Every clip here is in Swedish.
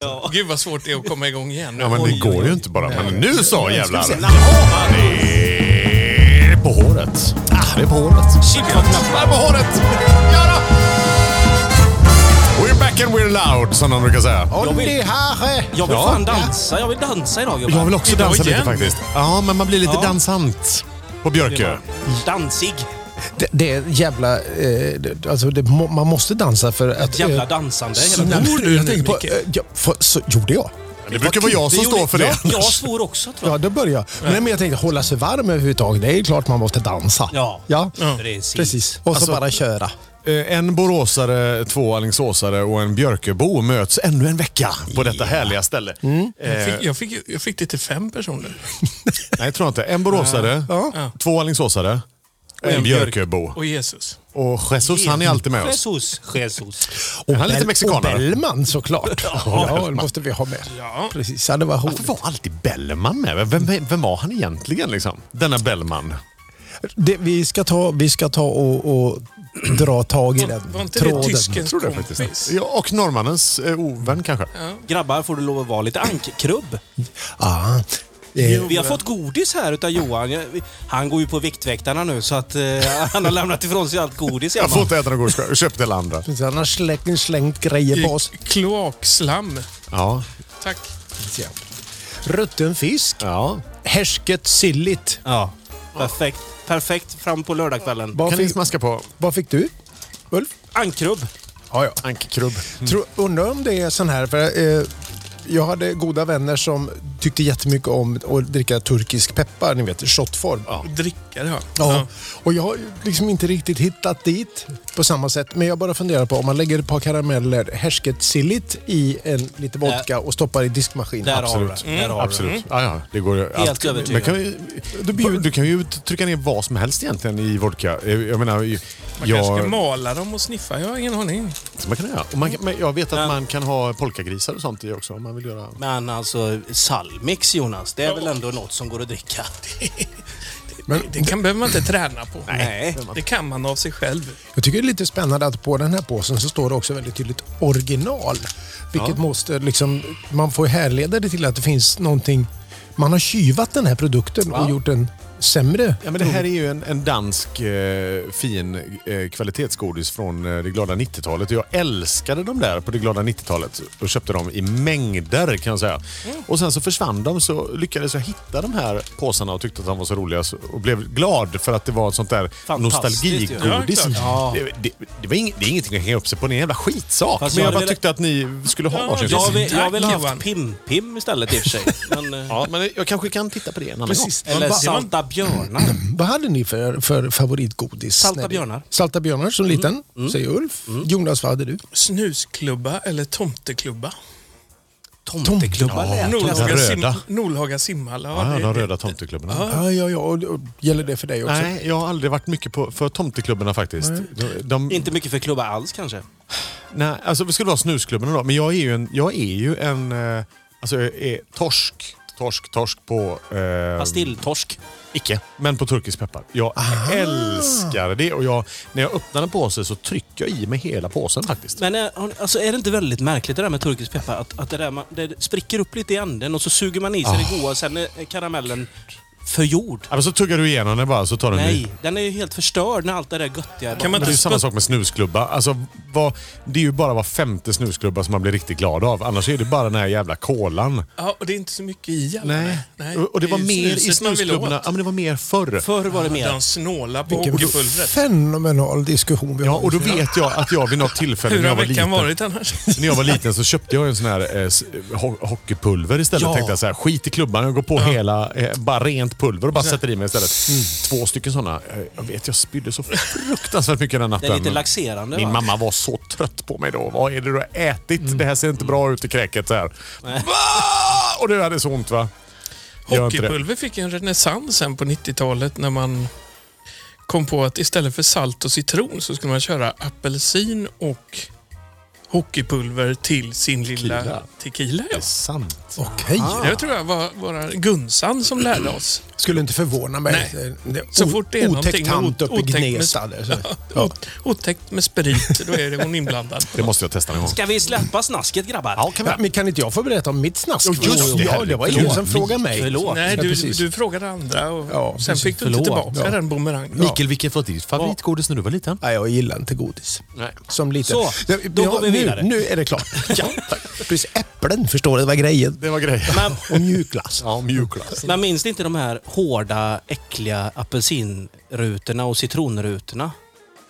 Gud vad svårt det är att komma igång igen. Ja, men det Oj, går oj, ju oj. inte bara. Men nu så jävlar. Det är på håret. Ah, det är på håret. Chippa-knappar på håret. Ja då. We're back and we're loud, som de brukar säga. Jag vill- det. Jag vill Ja. fan dansa. Jag vill dansa idag gubbar. Jag vill också dansa lite faktiskt. Ja, men man blir lite Ja. dansant på Björkö. Dansig. Det, det är jävla... Eh, det, alltså det, man måste dansa för att... Jävla eh, dansande hela tiden. Svor du jag nu, tänker på, eh, ja, för, så, gjorde jag? Det brukar vara jag som står för det. Jag svor också tror Ja, jag. då börjar jag. Nej, men jag tänkte hålla sig varm överhuvudtaget. Det är klart man måste dansa. Ja. Ja, Precis. precis. Och så Alltså- bara köra. Eh, En boråsare, två alingsåsare och en Björköbo möts ännu en vecka på detta härliga ställe. Mm. Eh, Jag fick, jag, fick, jag fick det till fem personer. nej, jag tror inte. En boråsare, Ja. två alingsåsare, en en Björköbo. Och Jesus. Och Jesus, han är alltid med oss. Jesus. Jesus. Och han är lite mexikanare. Och Bellman såklart. ja, det måste vi ha med. Ja. Precis, ja, det var Varför var alltid Bellman med? Vem, vem, vem var han egentligen? Liksom? Denna Bellman. Det, vi, ska ta, vi ska ta och, och dra tag i den Var inte tråden. det tyskens Tror det kompis? Ja, och norrmannens eh, ovän kanske. Grabbar får du lov att vara lite ankkrubb. Ah, eh, Vi har fått godis här utav Johan. Jag- Han går ju på Viktväktarna nu så att eh, han har lämnat ifrån sig allt godis Jag hemma. får inte äta något godis. Köp till andra. precis, han har slängt, slängt grejer på oss. Kloakslam. Ja. Tack. Ja. Rutten fisk. ja. Härsket silligt. Ja, perfekt. Perfekt fram på lördagskvällen. Vad Kan fick, smaska på vad fick du? Ulf? Ankkrubb. Ja, ja. ankkrubb? Tror, undrar om det är sån här, för eh, jag hade goda vänner som tyckte jättemycket om att dricka turkisk peppar, ni vet, shotform. Ja. Drickare ja. Ja. Och jag har liksom inte riktigt hittat dit på samma sätt. Men jag bara funderar på om man lägger ett par karameller härsket silligt i en lite vodka och stoppar i diskmaskinen. Där har du Absolut. det. Har du det. Absolut. Ja, ja, det går ju. Helt övertygad. Men kan ju, du, bjud- du kan ju trycka ner vad som helst egentligen i vodka. Jag menar, Man kanske ska jag, mala dem och sniffa. Jag har ingen aning. man kan göra. Och man, jag vet att man kan ha polkagrisar och sånt i också man vill göra. Men alltså, Salmix Jonas, det är väl ändå något som går att dricka? Men det kan, behöver man inte träna på. Nej. Det kan man av sig själv. Jag tycker det är lite spännande att på den här påsen så står det också väldigt tydligt original. Vilket måste liksom, man får härleda det till att det finns någonting, man har kyvat den här produkten och gjort den sämre. Ja, men det här är ju en, en dansk eh, fin eh, kvalitetsgodis från eh, det glada 90-talet. Jag älskade de där på det glada 90-talet och köpte dem i mängder kan jag säga. Och sen så försvann de så lyckades jag hitta de här påsarna och tyckte att de var så roliga och blev glad för att det var ett sånt där nostalgigodis. Ja, det, det, det, var ing, det är ingenting att hänga upp sig på, det är en jävla skitsak. Fast men jag bara tyckte att ni skulle ha Ja, varsin. jag Jag vill, jag vill ha haft Pim-Pim istället i och för sig. Men, eh, Ja, men jag kanske kan titta på det en annan Precis. Eller Salta björnar. Vad hade ni för, för favoritgodis? Salta björnar. Salta björnar som liten, säger Ulf. Jonas, vad hade du? Snusklubba eller tomteklubba? Tomteklubbar Ja, lät Nordhaga, röda. sim, Nordhaga. Ja, de röda tomteklubborna. Ja, ja, ja. Gäller det för dig också? Nej, jag har aldrig varit mycket på, för tomteklubbarna faktiskt. De, de, Inte mycket för klubba alls kanske. nej, alltså vi skulle vara snusklubbarna då, men jag är ju en, jag är ju en eh, alltså jag är torsk, torsk, torsk på... Eh, Pastilltorsk. Icke, men på turkisk peppar. Jag älskar det och jag, när jag öppnar en påse så trycker jag i mig hela påsen faktiskt. Men är, ni- alltså, är det inte väldigt märkligt det där med turkisk peppar? Att, att det, där man, det spricker upp lite i änden och så suger man i sig det goda och sen är karamellen förgjord. Ja, men så tuggar du igenom den bara så tar du en ny. Nej, den är ju helt förstörd när allt det där göttiga... Kan man det är ju samma sak med snusklubba. Alltså, vad, det är ju bara var femte snusklubba som man blir riktigt glad av. Annars är det bara den här jävla kolan. Ja, och det är inte så mycket i alla. Nej. Och, och det var är mer i snusklubborna. Ja, men det var mer förr. Förr var det mer... De snåla hockeypulvret. fenomenal diskussion vi Ja, har. och då vet jag att jag vid något tillfälle när jag var liten, varit annars? när jag var liten så köpte jag en sån här eh, hockeypulver istället. Ja. Tänkte jag så här, skit i klubban, jag går på hela, eh, bara rent pulver och bara sätter i mig istället. Två stycken såna. Eh, Jag vet, jag spydde så fruktansvärt mycket den Det natten. är lite laxerande Min va? mamma var så trött på mig då. Vad är det du har ätit? Det här ser inte bra ut i kräket. Här. Va? Och du hade så ont va? Det. Hockeypulver fick en renässans sen på 90-talet när man kom på att istället för salt och citron så skulle man köra apelsin och hockeypulver till sin lilla Tequila. tequila. Det Ja. är sant. Okej. Det tror jag var, var Gunsan som lärde oss. Skulle inte förvåna mig. Nej. Det är Så fort det är Otäck någonting tant uppe i otäckt med- Gnesta. Ja. Otäckt med sprit, då är det hon inblandad. Det måste jag testa någon gång. Ska vi släppa snasket grabbar? Ja, kan vi. Ja, men kan inte jag få berätta om mitt snask? Jo, just det. Ja, det var ingen som frågade mig. Förlåt. Nej, Ja, du, du frågade andra och Ja, sen fick du inte tillbaka Ja. den bumerangen. Mikael, vilket var ditt favoritgodis när du var liten? Nej, jag gillar inte godis. Nej. Som liten. Så, Ja, då går vi. Nu, nu är det klart. Ja, precis. Äpplen, förstår du, det var grejen. Det var grejen. Men, Och mjukglass. Ja, mjukglass. men minns ni inte de här hårda, äckliga apelsinrutorna och citronrutorna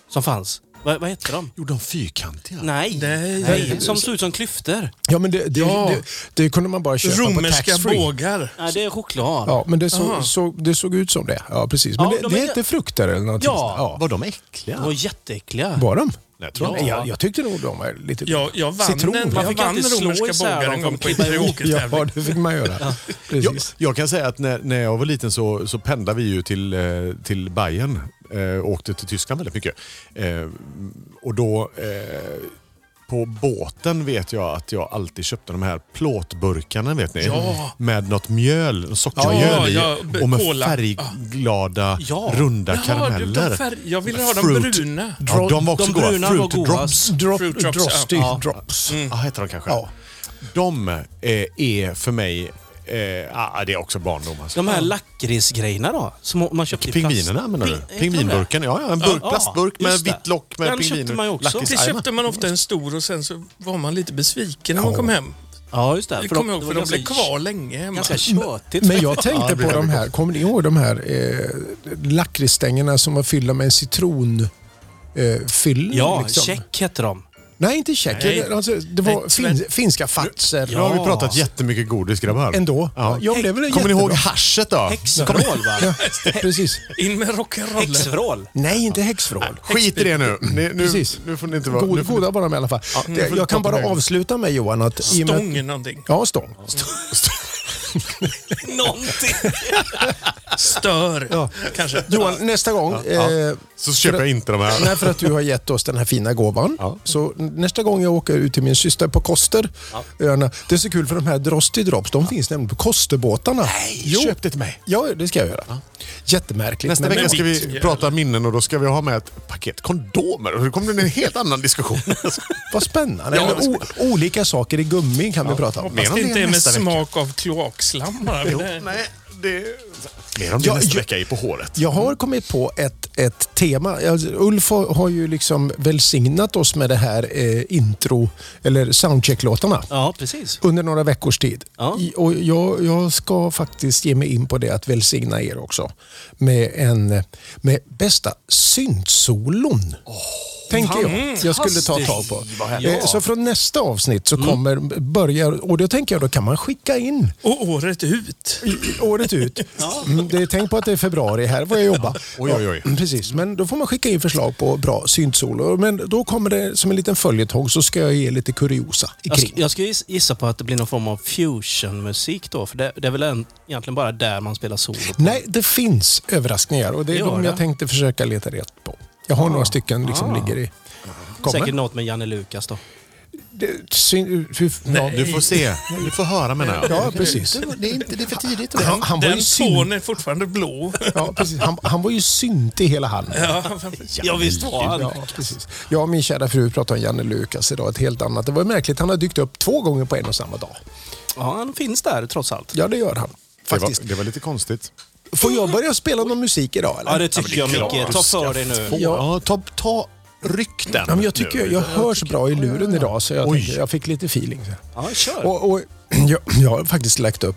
som fanns? Vad, vad hette de? Jo, de fyrkantiga. Nej, Nej. nej, som såg ut som klyftor. Ja, men det, det, Ja. det, det kunde man bara köpa på Romerska taxfree. bågar. Nej, det är choklad. Ja, men det, så, Aha. så, det såg ut som det. Ja, precis. Men Ja, det, de det är- hette frukter eller någonting. Ja. Var de äckliga? De var jätteäckliga. Var de? Nej, jag tror Ja. jag, jag tyckte nog de var lite... Jag, jag vann, Citron. en, Man jag fick vann alltid slå romerska isär bågar en gång på en karaoketävling. Ja, det fick man göra. Jag, Precis. jag kan säga att när, när jag var liten så, så pendlade vi ju till, eh, till Bayern eh, och åkte till Tyskland väldigt mycket. Eh, och då eh, på båten vet jag att jag alltid köpte de här plåtburkarna vet ni. Ja. Med något mjöl, sockermjöl Ja, i och med cola. färgglada Ja. runda karameller. färg, jag ville ha de bruna. Ja, de var också De goda. bruna Fruit var godast. drops. Drop, Fruit drops, Drosty ja. drops. Ja, heter de kanske. Ja. De eh, är för mig, eh, ah, det är också barndom. Alltså. De här lakritsgrejerna då? Som man köpte. Pingvinerna menar du? De Pingvinburken, ja, ja. En burk, Ja, plastburk med vitt lock med Den pingviner. köpte man också. Det köpte man ofta en stor och sen så var man lite besviken när man kom hem. Ja, just det. Kommer de- ihåg, för var de blev kvar länge hemma. Ganska tjötigt. Men jag Ja, tänkte på de här, kommer ni ihåg de här eh, lakritsstängerna som var fyllda med en citron eh? Ja, liksom? check hette de. Nej, inte check. Nej. Alltså, det var Nej, fin, finska fatser. Nu har vi Ja. pratat jättemycket godis grabbar. Ändå. Ja. Jag blev väl Kommer ni ihåg haschet då? Häxvrål va? Ja, precis. In med rock'n'roll. Häxvrål. Nej, inte häxvrål. Skit i det nu. Ni, nu, Precis. nu får ni inte vara... God, goda var de i alla fall. du jag kan bara avsluta med Johan att... Stång någonting. Ja, stång. Någonting. Stör, Ja. kanske. Johan, nästa gång... Eh, Så köper jag inte de här. Nej, för att du har gett oss den här fina gåvan. Ja. Så nästa gång jag åker ut till min syster på Koster, öarna, det är så kul för de här Drosty Drops, de finns nämligen på Kosterbåtarna. Nej, köp det till mig. Ja, det ska jag göra. Jättemärkligt. Nästa vecka ska vi prata minnen och då ska vi ha med ett paket kondomer. Då kommer det en helt annan diskussion. Vad spännande. Ja, Eller o- olika saker i gummi kan vi prata om. Om det inte är med smak av kloakslam bara. Jo, Det- nej, det... Mer om det nästa jag- vecka i På håret. Jag har kommit på ett, ett tema. Alltså, Ulf har, ju liksom välsignat oss med det här eh, intro eller soundcheck-låtarna. Ja, precis. under några veckors tid. Ja. I, och jag, jag ska faktiskt ge mig in på det att välsigna er också med, en, med bästa syntsolon. Tänker jag jag skulle ta tag på. Eh, Så från nästa avsnitt så kommer, börjar, och då tänker jag då kan man skicka in Och året ut. i- året ut. Mm, det tänk på att det är februari, här får jag jobba. Oj, oj, oj. Precis, men då får man skicka in förslag på bra syntsolo. Men då kommer det som en liten följetong så ska jag ge lite kuriosa Jag, kring. jag ska giss- gissa på att det blir någon form av fusionmusik då. För det, det är väl en, egentligen bara där man spelar solo. på. Nej, det finns överraskningar och det är de jag det? tänkte försöka leta rätt på. Jag har några stycken liksom Ah. ligger i... Kommer. Säkert något med Janne Lukas då. Det, syn, hur, ja, Du får se. Du får höra menar jag. Ja, precis. Det är, inte, det är för tidigt. han, han, var Den ju tån är fortfarande blå. ja, precis. Han, han var ju synt i hela handen. Ja, Ja, visst var han. Ja, precis. Jag och min kära fru pratade om Janne Lukas idag, ett helt annat. Det var märkligt, han har dykt upp två gånger på en och samma dag. Ja, han finns där trots allt. Ja, det gör han. Det var, Faktiskt. det var lite konstigt. Får jag börja spela någon musik idag? Eller? Ja, det tycker jag klart Micke. du Ta för dig nu. Ja, ta, ta ryck den. Ja, men jag tycker nu. jag hörs bra i luren idag, så jag, Oj. tänkte, jag fick lite feeling. så. Ja, kör. Och, och, jag, jag har faktiskt lagt upp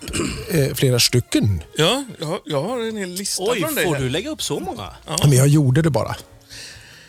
eh, flera stycken. ja jag, jag har en hel lista Oj, från dig får här. du lägga upp så många? Men jag gjorde det bara.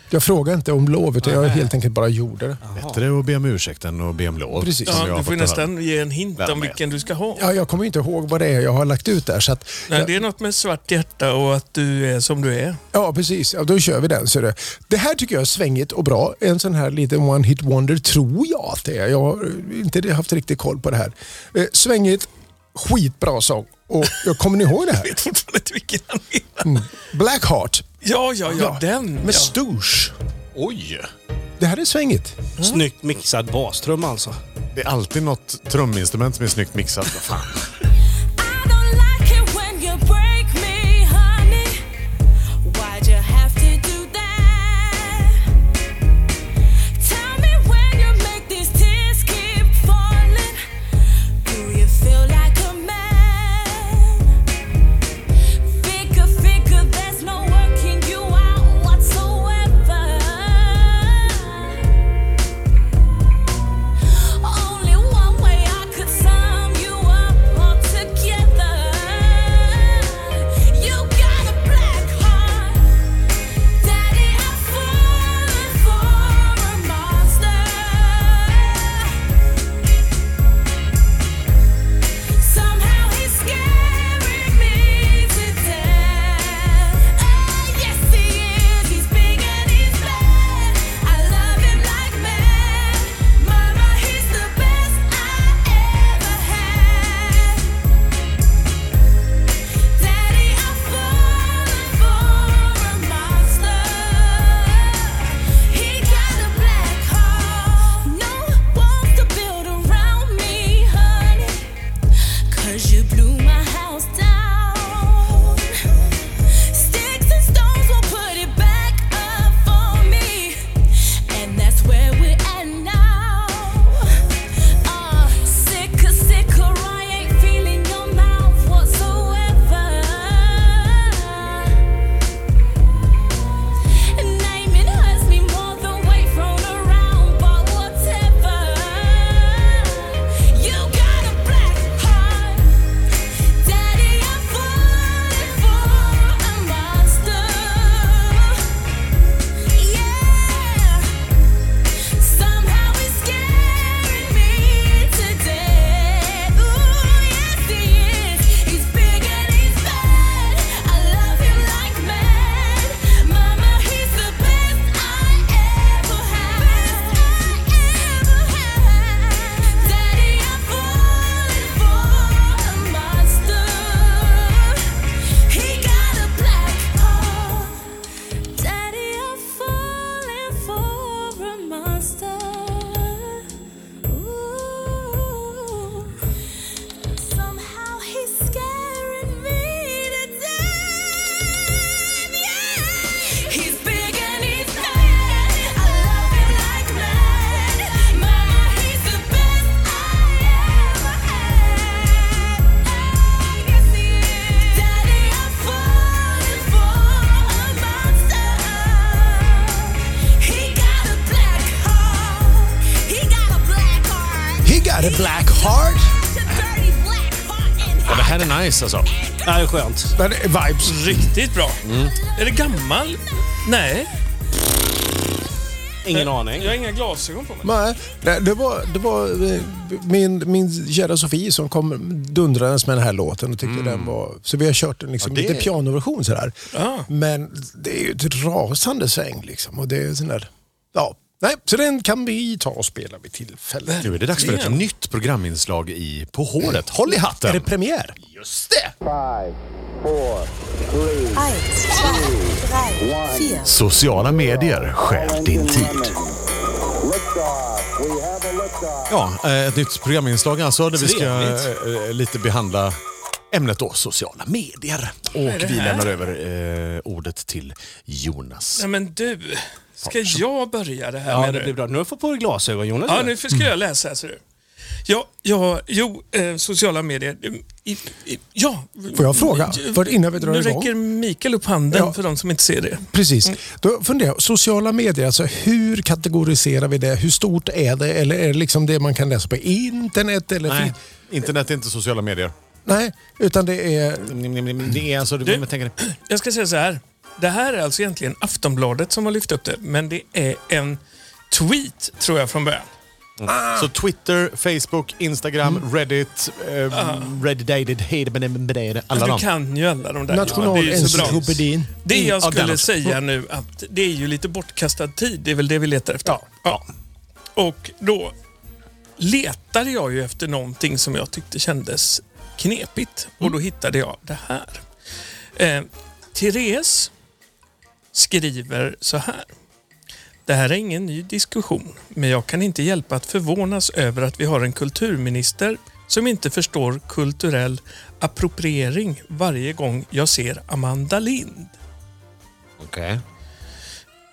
Jag frågade inte om lov, utan jag helt enkelt bara gjorde det. Bättre att be om ursäkt än att be om lov. Precis. jag Ja, du får nästan ge en hint om vilken du ska ha. Ja, jag kommer inte ihåg vad det är jag har lagt ut där. Så att, Nej, jag, det är något med svart hjärta och att du är som du är. ja, precis. Ja, då kör vi den. Så det. det här tycker jag är svängigt och bra. En sån här liten one hit wonder tror jag att det är. Jag har inte haft riktigt koll på det här. Eh, svängigt, skitbra sång. Och jag kommer ni ihåg det Jag här? vet fortfarande inte vilken han är. Mm. Blackheart Ja, ja, ja, den. med ja. Stooge. Oj! Det här är svängigt. Snyggt mixad bastrum alltså. Det är alltid något truminstrument som är snyggt mixat. Vad fan. je bloue ma skönt. Är vibes. Riktigt bra. Är det gammal? Nej. Ingen aning. Jag har inga glasögon på mig. Nej, det- var, det var eh, min, min kära Sofie som kom dundrandes med den här låten och tyckte den var... Så vi har kört en liksom, Ja, det- lite pianoversion sådär. Ah. Men det är ju ett rasande sväng liksom. Och det är sån där, ja. Nej, så den kan vi ta och spela vid tillfälle. Nu är det dags för ett nytt programinslag i På håret. Håll i hatten! Är det premiär? Just det! Five, four, three. Sociala medier stjäl din tid. Ja, eh, ett nytt programinslag alltså där vi ska Trevligt. eh, lite behandla ämnet då, sociala medier. Och vi lämnar över eh, ordet till Jonas. Nej men du, ska jag börja det här Ja, med det det? blir bra. Nu har du fått på dig glasögon Jonas. Ja, nu ska jag läsa här ser du. Ja, ja, jo, eh, sociala medier. I, i, ja. Får jag fråga? För innan vi drar nu igång. räcker Mikael upp handen Ja. för de som inte ser det. Precis. Då funderar jag, sociala medier, alltså hur kategoriserar vi det? Hur stort är det? Eller är det liksom det man kan läsa på internet? Eller Nej, internet är inte sociala medier. Nej, utan det är... Det är alltså... Du- Du, Jag ska säga så här. Det här är alltså egentligen Aftonbladet som har lyft upp det, men det är en tweet tror jag från början. Så Twitter, Facebook, Instagram, Reddit, eh, Reddited, Hedebedebedebede, alla du kan ju alla de där. Ja, det är ju så bra. Nationalencyklopedin. Det jag Ja, den skulle säga nu att det är ju lite bortkastad tid. Det är väl det vi letar efter. Ja. Och då letade jag ju efter någonting som jag tyckte kändes knepigt. Och då hittade jag det här. Eh, Therese skriver så här. Det här är ingen ny diskussion, men jag kan inte hjälpa att förvånas över att vi har en kulturminister som inte förstår kulturell appropriering varje gång jag ser Amanda Lind. Okej.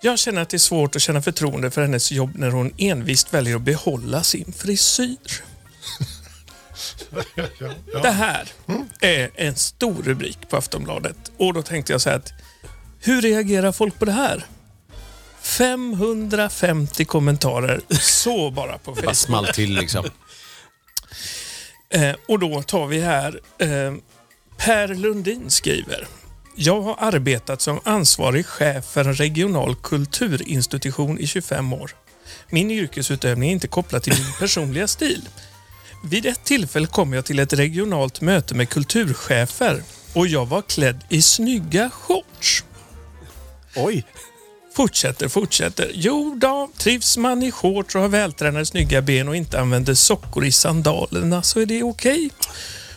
Jag känner att det är svårt att känna förtroende för hennes jobb när hon envist väljer att behålla sin frisyr. Det här är en stor rubrik på Aftonbladet och då tänkte jag så här att hur reagerar folk på det här? 550 kommentarer så bara på Facebook. small till liksom. Eh, och då tar vi här eh, Per Lundin skriver. Jag har arbetat som ansvarig chef för en regional kulturinstitution i 25 år. Min yrkesutövning är inte kopplad till min personliga stil. Vid ett tillfälle kom jag till ett regionalt möte med kulturchefer och jag var klädd i snygga shorts. Oj. Fortsätter, fortsätter. Jo då, trivs man i shorts och har vältränade snygga ben och inte använder sockor i sandalerna så är det okej.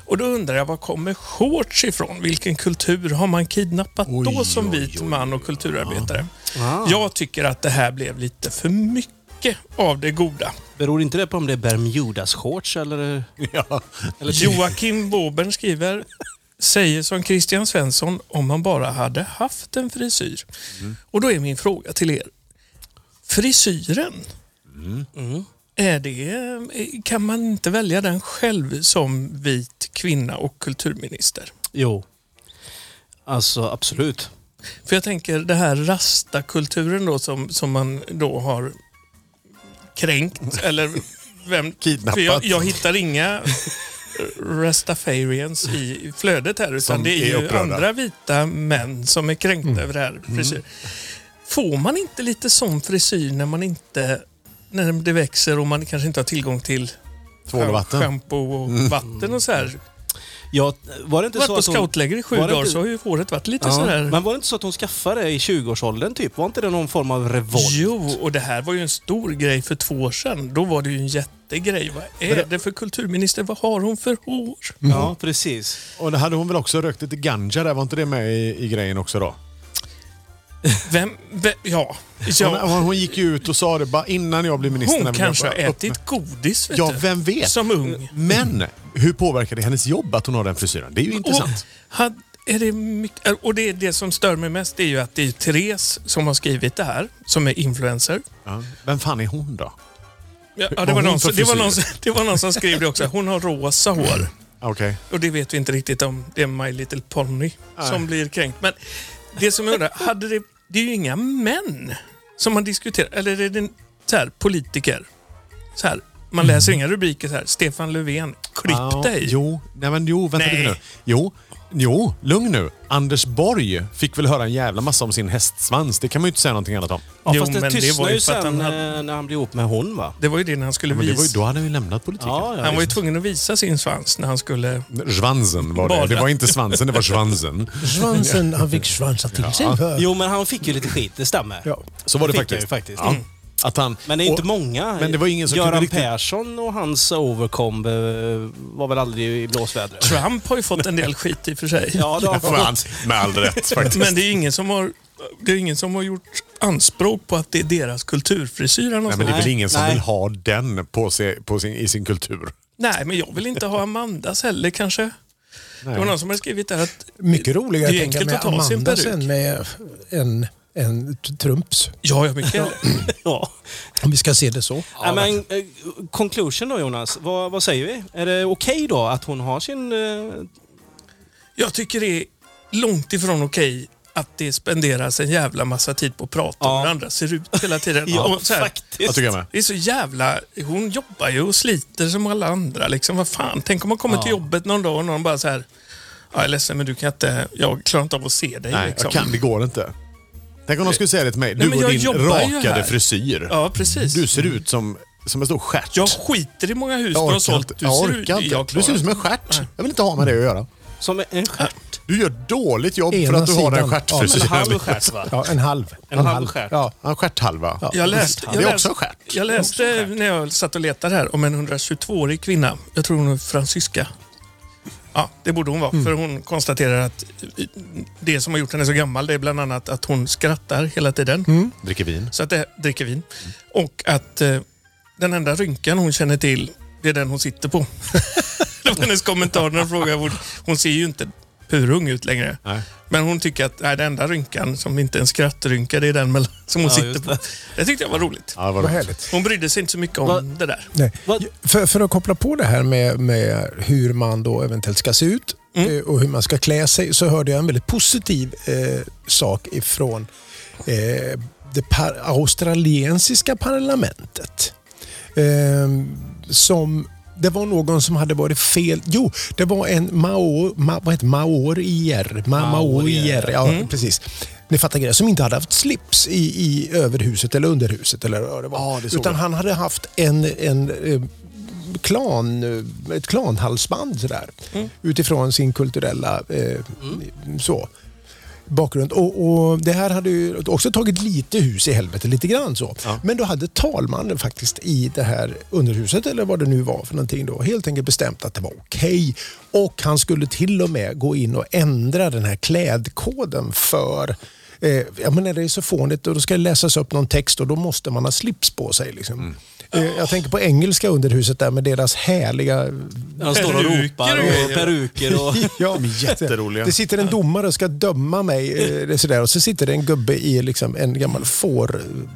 Och då undrar jag, var kommer shorts ifrån? Vilken kultur har man kidnappat då som vit man och kulturarbetare? Jag tycker att det här blev lite för mycket av det goda. Beror inte det på om det är Bermudas-shorts eller? Ja. eller Joakim Wåbern skriver, säger som Christian Svensson om man bara hade haft en frisyr. Och då är min fråga till er. Frisyren, Mm. är det, kan man inte välja den själv som vit kvinna och kulturminister? Jo. Alltså absolut. För jag tänker det här rasta-kulturen då som, som man då har kränkt eller vem... Kidnappat. Jag, jag hittar inga rastafarians i flödet här utan Som det är är ju andra vita män som är kränkta över det här frisyr. Får man inte lite sån frisyr när man inte när det växer och man kanske inte har tillgång till Tvål och vatten. shampoo och vatten och så här. Ja, var det inte Varit så på att hon... scoutläger i sju det dagar inte- så har ju håret varit lite Ja, sådär. men var det inte så att hon skaffade det i 20-årsåldern typ? Var inte det någon form av revolt? Jo, och det här var ju en stor grej för två år sedan. Då var det ju en jättegrej. Vad är det för kulturminister? Vad har hon för hår? Ja, precis. Och det hade hon väl också rökt lite ganja där, var inte det med i, i grejen också då? Vem? vem ja. Hon, ja. hon, hon gick ju ut och sa det bara innan jag blev minister. Hon kanske har ätit godis, vet Ja, vem vet? Som ung. Men hur påverkar det hennes jobb att hon har den frisyren? Det är ju intressant. Och, had, är det mycket, och det, det som stör mig mest är ju att det är Therese som har skrivit det här, som är influencer. Ja. Vem fan är hon då? Ja, det, var någon, det, var någon, det var någon som skrev det också. Hon har rosa hår. Okej. Och det vet vi inte riktigt om det är My Little Pony som blir kränkt. Men det som jag undrar, hade det, det är ju inga män som man diskuterar, eller är det så här, politiker? Så här, man läser inga rubriker så här, Stefan Löfven, klipp Ja, dig. Jo, nej men jo, vänta Nej. lite nu. Jo, jo, lugn nu. Anders Borg fick väl höra en jävla massa om sin hästsvans. Det kan man ju inte säga någonting annat om. Ja, Jo, fast det men det tystnade var ju ju för att sen han hade- eh, när han blev ihop med hon va? Det var ju det när han skulle Men det var ju, visa. då hade han ju lämnat politiken. Ja, ja, Han var ju tvungen att visa sin svans när han skulle... Svansen var det. Bara. Det var inte svansen, det var svansen. Svansen, han fick svansa till sig. Jo, men han fick ju lite skit, det stämmer. Ja. Så var det faktiskt. faktiskt. Ja. Mm. Att han, Men det är inte och- många. men det var ingen som Göran kunde riktigt- Persson och hans overcomb eh, var väl aldrig i blåsvädret. Trump har ju fått en del skit i och för sig. Ja, det har Fan, med all rätt faktiskt. Men det är ingen som har... Det är ingen som har gjort anspråk på att det är deras kulturfrisyr. han Nej, men det är väl Nej, ingen som nej. vill ha den på sig, på sin, i sin kultur. Nej, men jag vill inte ha Amandas heller kanske. Det var någon som hade skrivit där att Mycket roligare det är att tänka enkelt med att ta sin Amanda peruk. sen med en, en Trumps. Ja, ja, mycket. Ja. Om vi ska se det så. Ja, men, eh, conclusion då Jonas, vad, vad säger vi? Är det okej då att hon har sin... eh, Jag tycker det är långt ifrån okej att det spenderas en jävla massa tid på att prata om Ja. hur andra ser ut hela tiden. Ja, så här, faktiskt. Jag tycker jag med. det är så jävla... Hon jobbar ju och sliter som alla andra. Liksom. Vad fan, tänk om man kommer Ja. till jobbet någon dag och någon bara så här... Ja, jag är ledsen men du kan inte... Jag klarar inte av att se dig. Nej, liksom. jag kan, det går inte. Tänk om de skulle säga det till mig. Nej, Du men och jag din jobbar ju rakade här. frisyr. Ja, precis. Du ser ut som, som en stor stjärt. Jag skiter i många hus du jag har sålt. Du Jag ser orkar ut- inte. jag Du ser ut som en stjärt. Jag vill inte ha med det att göra. Som en stjärt? Du gör dåligt jobb för Ena att du har den sidan. stjärtfrisyren. Ja, En halv stjärt va? Ja, en halv. En halv stjärt. Ja. Ja, En stjärthalva. Ja. Jag läste, jag Det är läste, också en stjärt. Jag läste när jag satt och letade här om en 122-årig kvinna. Jag tror hon är fransyska. Ja, det borde hon vara. För hon konstaterar att det som har gjort henne så gammal det är bland annat att hon skrattar hela tiden. Dricker vin. Så att det dricker vin. Och att eh, den enda rynkan hon känner till, det är den hon sitter på. det var hennes kommentar när hon frågade. Hon, hon ser ju inte purung ut längre. Nej. Men hon tycker att nej, den enda rynkan som inte är en skrattrynka, det är den mellan- som hon Ja, sitter på. det. Det tyckte jag var roligt. Ja, det var roligt. Hon brydde sig inte så mycket om Va- det där. Nej. För, för att koppla på det här med, med hur man då eventuellt ska se ut Mm. eh, och hur man ska klä sig så hörde jag en väldigt positiv eh, sak ifrån eh, det par, australiensiska parlamentet. Eh, som det var någon som hade varit fel. Jo, det var en maor, ma, vad heter maorier. Ma, maorier, ja Mm. precis. Ni fattar grejen. Som inte hade haft slips i, i överhuset eller underhuset. Eller vad det var. Ja, det Utan jag. han hade haft en, en eh, klan, eh, ett klanhalsband sådär. Utifrån sin kulturella eh, så, bakgrund. Och, och Det här hade ju också tagit lite hus i helvete, lite grann så. Men då hade talmannen faktiskt i det här underhuset, eller vad det nu var för någonting då, helt enkelt bestämt att det var okej. Och han skulle till och med gå in och ändra den här klädkoden för Eh, ja, men när det är så fånigt och då ska det läsas upp någon text och då måste man ha slips på sig. Liksom. Eh, jag tänker på engelska underhuset där med deras härliga... Han står och ropar och peruker och... Ja, jätteroliga. Det sitter en domare och ska döma mig eh, det är sådär, och så sitter det en gubbe i liksom, en gammal fårhuvud.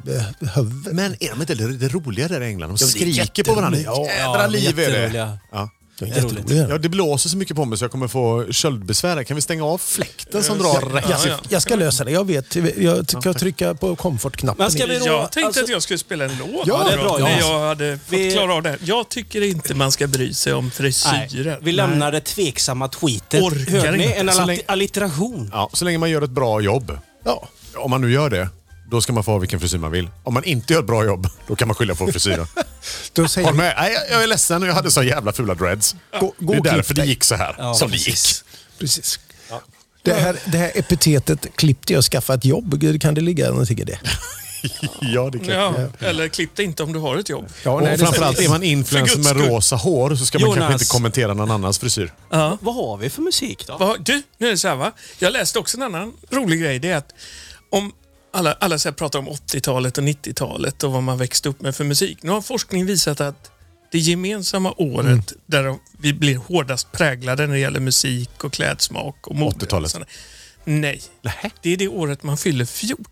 Men är de inte lite roliga där i England? De Ja, det är skriker på varandra. Ja, Jädra liv är det. Ja. Det. Ja, det blåser så mycket på mig så jag kommer få köldbesvär. Kan vi stänga av fläkten som drar rätt? Ja, ja. Jag ska lösa det, jag vet. Jag ska trycka på komfortknappen. Men ska vi då- Jag tänkte alltså- att jag skulle spela en låt. Ja, det är bra, Jonas. jag hade fått Vi- klara av det. Jag tycker inte man ska bry sig om frisyrer. vi lämnar det tveksamma tweetet. Orkar Hörde ni? inte. En Så allit- länge- allitteration. Ja, så länge man gör ett bra jobb. Ja. Om man nu gör det, då ska man få ha vilken frisyr man vill. Om man inte gör ett bra jobb, då kan man skylla på frisyren. Då säger Håll med. Nej, jag- är ledsen, jag hade så jävla fula dreads. Gå- gå det är därför det gick så här. Ja, som det precis. gick. Precis. Det, här, det här epitetet klipp dig och skaffa ett jobb, kan det ligga någonting i det? Ja, det kan Ja, eller klipp dig inte om du har ett jobb. Ja, Och nej, det framförallt är man influencer med rosa hår så ska man kanske Jonas. inte kommentera någon annans frisyr. Ja. Vad har vi för musik då? Du, nu är det så här va. Jag läste också en annan rolig grej. Det är att om alla, alla så här pratar om 80-talet och 90-talet och vad man växte upp med för musik. Nu har forskning visat att det gemensamma året Mm. där vi blir hårdast präglade när det gäller musik och klädsmak och mode. 80-talet. och sådär. Nej, det är det året man fyller 14.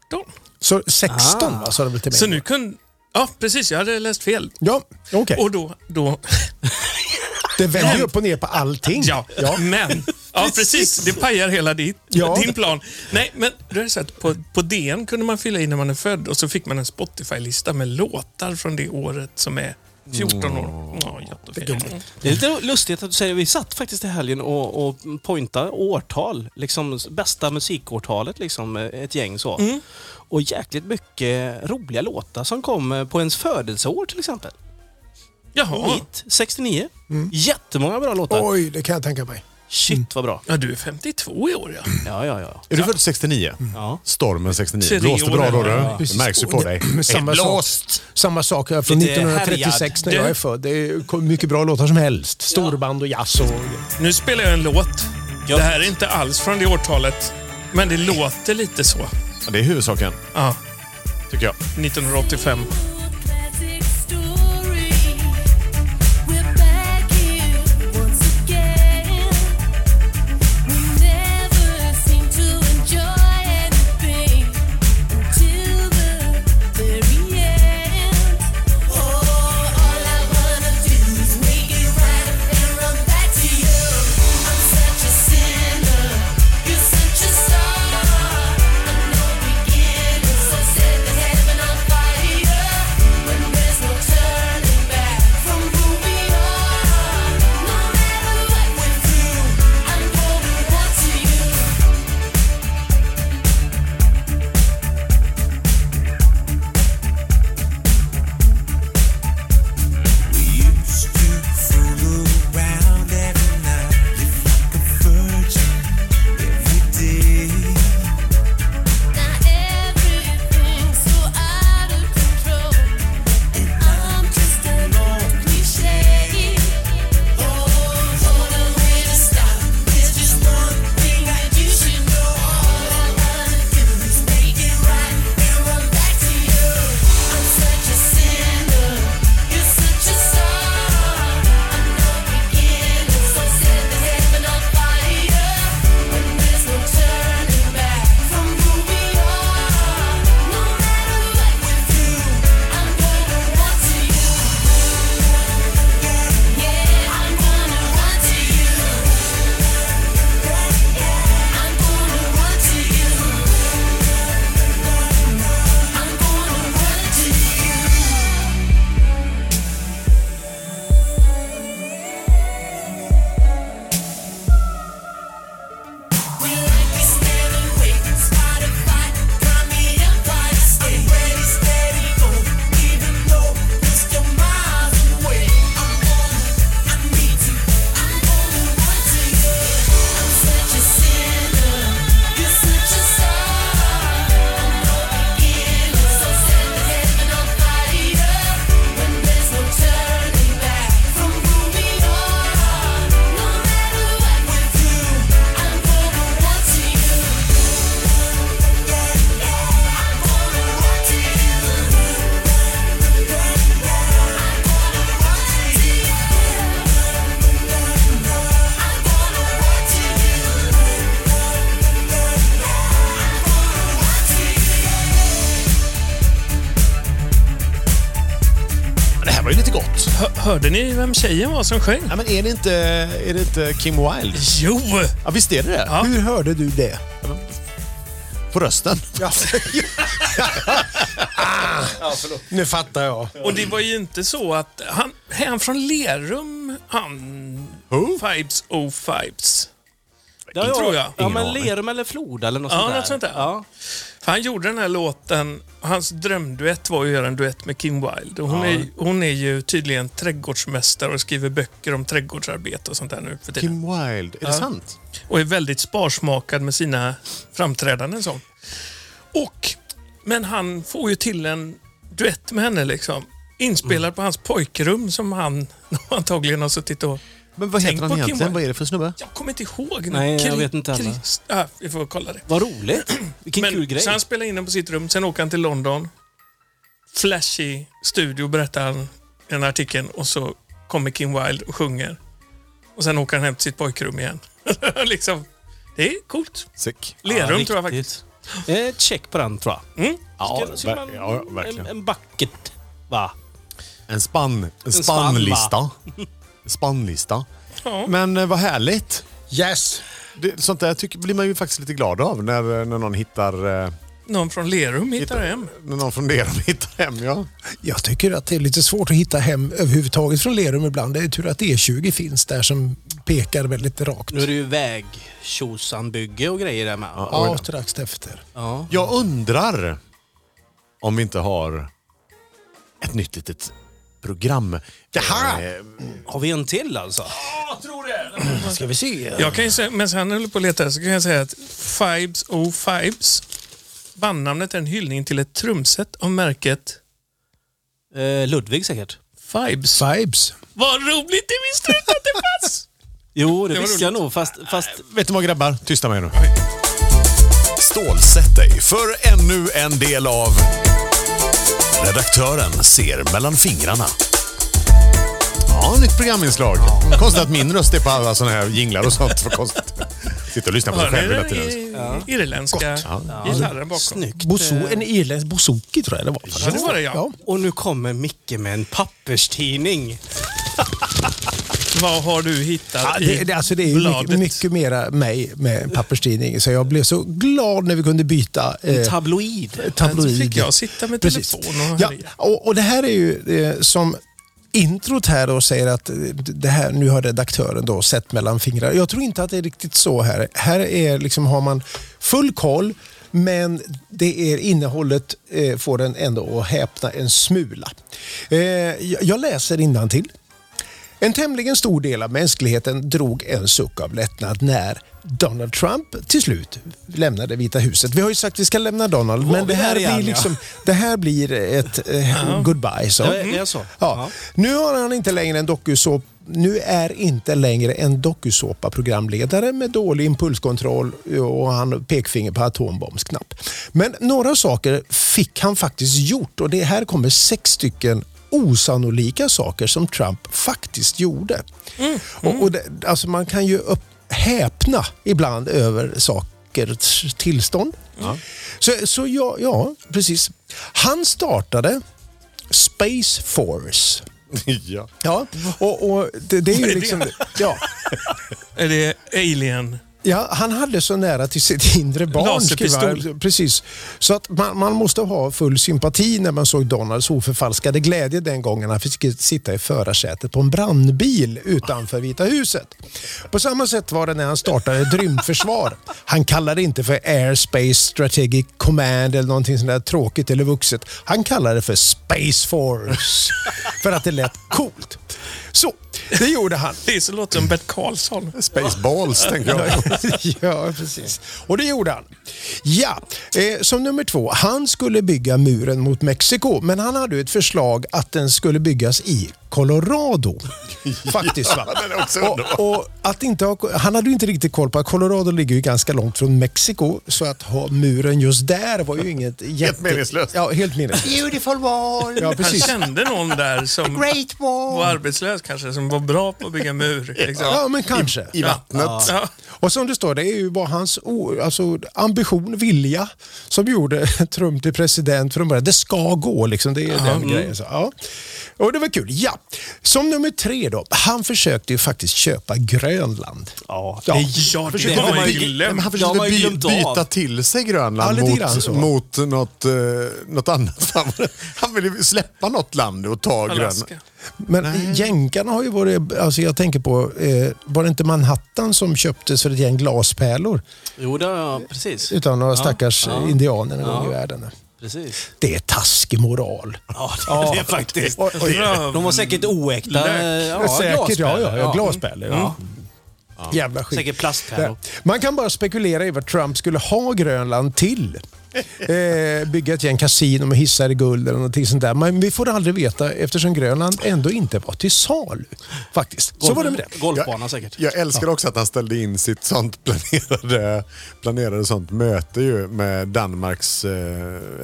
Så 16 Ah. va, sa det väl till mig? Så nu kunde... Ja, precis. Jag hade läst fel. Ja, okej. Och då... då Det vänder ju upp och ner på allting. ja, men... Ja, precis. Det pajar hela din, Ja. din plan. Nej, men då är det så att på, på DN kunde man fylla i när man är född och så fick man en Spotify-lista med låtar från det året som är 14 år. Ja, jättefint. Det är lite lustigt att du säger, vi satt faktiskt i helgen och, och pointade årtal. Liksom bästa musikårtalet, liksom ett gäng så. Mm. Och jäkligt mycket roliga låtar som kom eh, på ens födelseår till exempel. Jaha. Mitt, 69. Jättemånga bra låtar. Oj, det kan jag tänka mig. Shit vad bra. Ja, du är 52 i år ja. Ja, ja, ja. Är du född 69? ja. Stormen 69. Tre Blåste bra då. Ja, Det märks ju på dig. Samma sak. Samma sak här från Lite 1936 när jag är född. Det är mycket bra låtar som helst. Storband och jazz och... Nu spelar jag en låt. Det här är inte alls från det årtalet, men det låter lite så. Ja, Det är huvudsaken, Ja, tycker jag. 1985. Hörde ni vem tjejen var som sjöng? Ja, men är det inte, är det inte Kim Wilde? Jo! Ja, visst är det det? Ja. Hur hörde du det? På rösten? Ja. Nu fattar jag. Och det var ju inte så att... Han, han från Lerum, han... Who? Fibes O Fibes. Ja, Det tror jag. Ja, men. Lerum eller Floda eller något Ja, sånt där. något sånt där. Ja. För han gjorde den här låten, hans drömduett var att göra en duett med Kim Wilde. Hon, är, hon är ju tydligen trädgårdsmästare och skriver böcker om trädgårdsarbete och sånt där nu för tiden. Kim Wilde, är det Ja. sant? Och är väldigt sparsmakad med sina framträdanden. Så. Och, men han får ju till en duett med henne liksom. Inspelad på hans pojkrum som han antagligen har suttit och... Men vad Tänk heter han på Kim egentligen? Vad är det för snubbe? Jag kommer inte ihåg nu. Nej, jag Kri- vet inte heller. Krist- vi får kolla det. Vad roligt. Vilken Men, kul grej. Så han spelar in den på sitt rum, sen åker han till London. Flashy studio berättar han i den här artikeln och så kommer Kim Wilde och sjunger. Och sen åker han hem till sitt pojkrum igen. liksom, det är coolt. Sick. Lerum Ja, tror jag riktigt. faktiskt. Eh, check på den tror jag. Mm. Ja, Ska- ska ver- man- ja, verkligen. En, en bucket, va? En spann, en spann, spannlista. Spannlista. Ja. Men eh, vad härligt. Yes. Det, sånt där tycker, blir man ju faktiskt lite glad av när, när någon hittar... eh, Någon från Lerum hittar hem. När någon funderar och hittar hem, ja. Jag tycker att det är lite svårt att hitta hem överhuvudtaget från Lerum ibland. Det är tur att E20 finns där som pekar väldigt rakt. Nu är det ju väg bygge och grejer där med. Ja. Ja, strax efter. Jag undrar om vi inte har ett nytt litet program. Jaha! Eh, Har vi en till alltså? Ska vi se. Jag kan ju säga, medan han håller på att leta så kan jag säga att Fibes O Fibes bandnamnet är en hyllning till ett trumset av märket Eh, Ludvig säkert. Fibes. Vibes. Vad roligt, det visste du inte att det fanns! Jo, det, Det var visste jag nog. Fast, fast vet du vad grabbar? Tysta mig nu. Stålsätt dig för ännu en del av Redaktören ser mellan fingrarna. Ja, nytt programinslag. Konstigt att min röst är på alla såna här jinglar och sånt. Vad konstigt. Sitter och lyssnar på sig själv hela den tiden. irländska gitarren bakom? snyggt. Boso, en irländsk bouzouki tror jag det var. Ja, det var det ja. Och nu kommer Micke med en papperstidning. Vad har du hittat Ja, det, det, alltså det är bladet? mycket, mycket mera mig med en papperstidning. Så jag blev så glad när vi kunde byta En eh, tabloid. tabloid. Så fick jag sitta med Precis. telefon och ja, och, och det här är ju eh, som introt här då säger att eh, det här, nu har redaktören då sett mellan fingrarna. Jag tror inte att det är riktigt så här. Här är liksom, har man full koll men det är innehållet eh, får den ändå att häpna en smula. Eh, jag, jag läser till. En tämligen stor del av mänskligheten drog en suck av lättnad när Donald Trump till slut lämnade Vita huset. Vi har ju sagt att vi ska lämna Donald, men vi det här, blir liksom, det här blir ett eh, goodbye. Så. Ja, det är så. Ja. Ja. Nu har han inte längre en dokusåp nu är inte längre en dokusåpa-programledare med dålig impulskontroll och han pekfinger på atombombsknapp. Men några saker fick han faktiskt gjort och det här kommer sex stycken osannolika saker som Trump faktiskt gjorde. Och, och det, alltså man kan ju upp, häpna ibland över sakers tillstånd. Så, så ja, ja, precis. Han startade Space Force. ja. Ja, och, och det, det är ju liksom... Ja, Är det Alien? Ja, han hade så nära till sitt inre barn. Precis. Så att man, man måste ha full sympati när man såg Donalds oförfalskade glädje den gången han fick sitta i förarsätet på en brandbil utanför Vita huset. På samma sätt var det när han startade ett rymdförsvar. Han kallade det inte för Airspace Strategic Command eller någonting sånt där tråkigt eller vuxet. Han kallade det för Space Force. för att det lät coolt. Så, det gjorde han. Det är så låter som Bert Karlsson. Spaceballs, tänker jag. ja, precis. Och det gjorde han. Ja, eh, som nummer två. Han skulle bygga muren mot Mexiko, men han hade ett förslag att den skulle byggas i Colorado. Faktiskt. Va? underbar. och, och att inte ha, han hade ju inte riktigt koll på att Colorado ligger ju ganska långt från Mexiko, så att ha muren just där var ju inget jätte... meningslöst. Ja, helt meningslöst. Beautiful wall. Ja, Han precis. kände någon där som Great wall. var arbetslös kanske, som var bra på att bygga mur. Liksom. Ja, men kanske. I vattnet. Ja. Och som det står, det är ju bara hans alltså, ambition, vilja som gjorde Trump till president från början. Det ska gå liksom, det är den grejen. Så, ja. Och det var kul. Ja, Som nummer tre då. Han försökte ju faktiskt köpa Grönland. Ja, Ja. det, Ja, det det har man ju Ja, glömt. men han försökte by, glömt byta till sig Ja, Grönland så. mot, mot något, eh, något annat. Han, han ville släppa något land och ta Grönland. Men jänkarna har ju varit, alltså jag tänker på, eh, var det inte Manhattan som köptes för ett gäng glaspärlor jo, det, ja, precis. utav några stackars ja. indianer en gång Ja. i världen? Precis. Det är taskig moral. Ja, det, det är faktiskt. Oj, oj. De var säkert oäkta. Ja, Säkert, ja, ja, ja. glaspärlor. Glaspärlor. Ja. Jävla skit. Säkert plastpärlor. Ja. Man kan bara spekulera i vad Trump skulle ha Grönland till. Eh, bygga ett gäng kasino med hissar i guld eller någonting sånt där. Men vi får aldrig veta eftersom Grönland ändå inte var till salu. Faktiskt. Så var det med det. Golfbana säkert. Jag älskar också att han ställde in sitt sånt planerade, planerade sånt möte ju med Danmarks eh,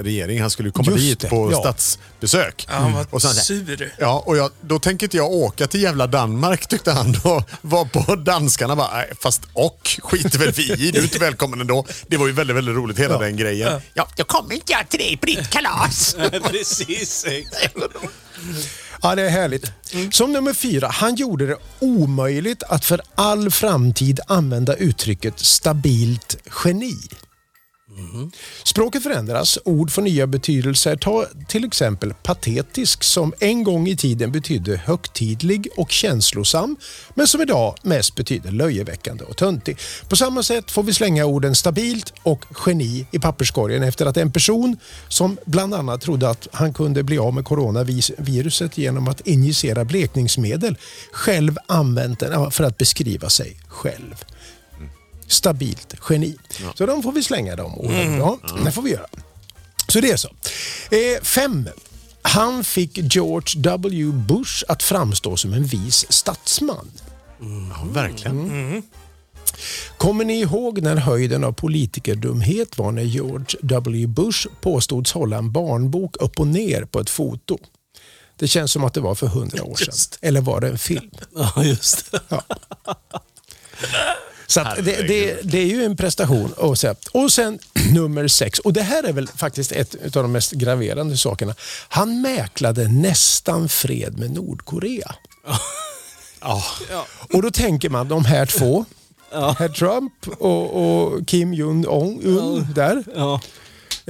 regering. Han skulle ju komma Just dit det, på ja. statsbesök. Ja, han var Och sen, sur. Ja, och jag, då tänker inte jag åka till jävla Danmark tyckte han då. Var på danskarna bara, fast och skiter väl vi i. Du är inte välkommen ändå. Det var ju väldigt, väldigt roligt hela den grejen. Ja, jag kommer inte jag till dig på ditt kalas. precis. Ja, det är härligt. Som nummer fyra, han gjorde det omöjligt att för all framtid använda uttrycket stabilt geni. Språket förändras, ord får nya betydelser. Ta till exempel patetisk som en gång i tiden betydde högtidlig och känslosam men som idag mest betyder löjeväckande och töntig. På samma sätt får vi slänga orden stabilt och geni i papperskorgen efter att en person som bland annat trodde att han kunde bli av med coronaviruset genom att injicera blekningsmedel själv använt den för att beskriva sig själv stabilt geni. Så de får vi slänga de orden. Ja, det får vi göra. Så det är så. Eh, fem. Han fick George W. Bush att framstå som en vis statsman. Ja, verkligen. Kommer ni ihåg när höjden av politikerdumhet var när George W. Bush påstods hålla en barnbok upp och ner på ett foto? Det känns som att det var för hundra år sedan. Eller var det en film? Ja, just det. Så att det, det, det är ju en prestation. Och sen, och sen nummer sex, och det här är väl faktiskt ett av de mest graverande sakerna. Han mäklade nästan fred med Nordkorea. Och då tänker man, de här två, herr Trump och, och Kim Jong-Un där. Ja.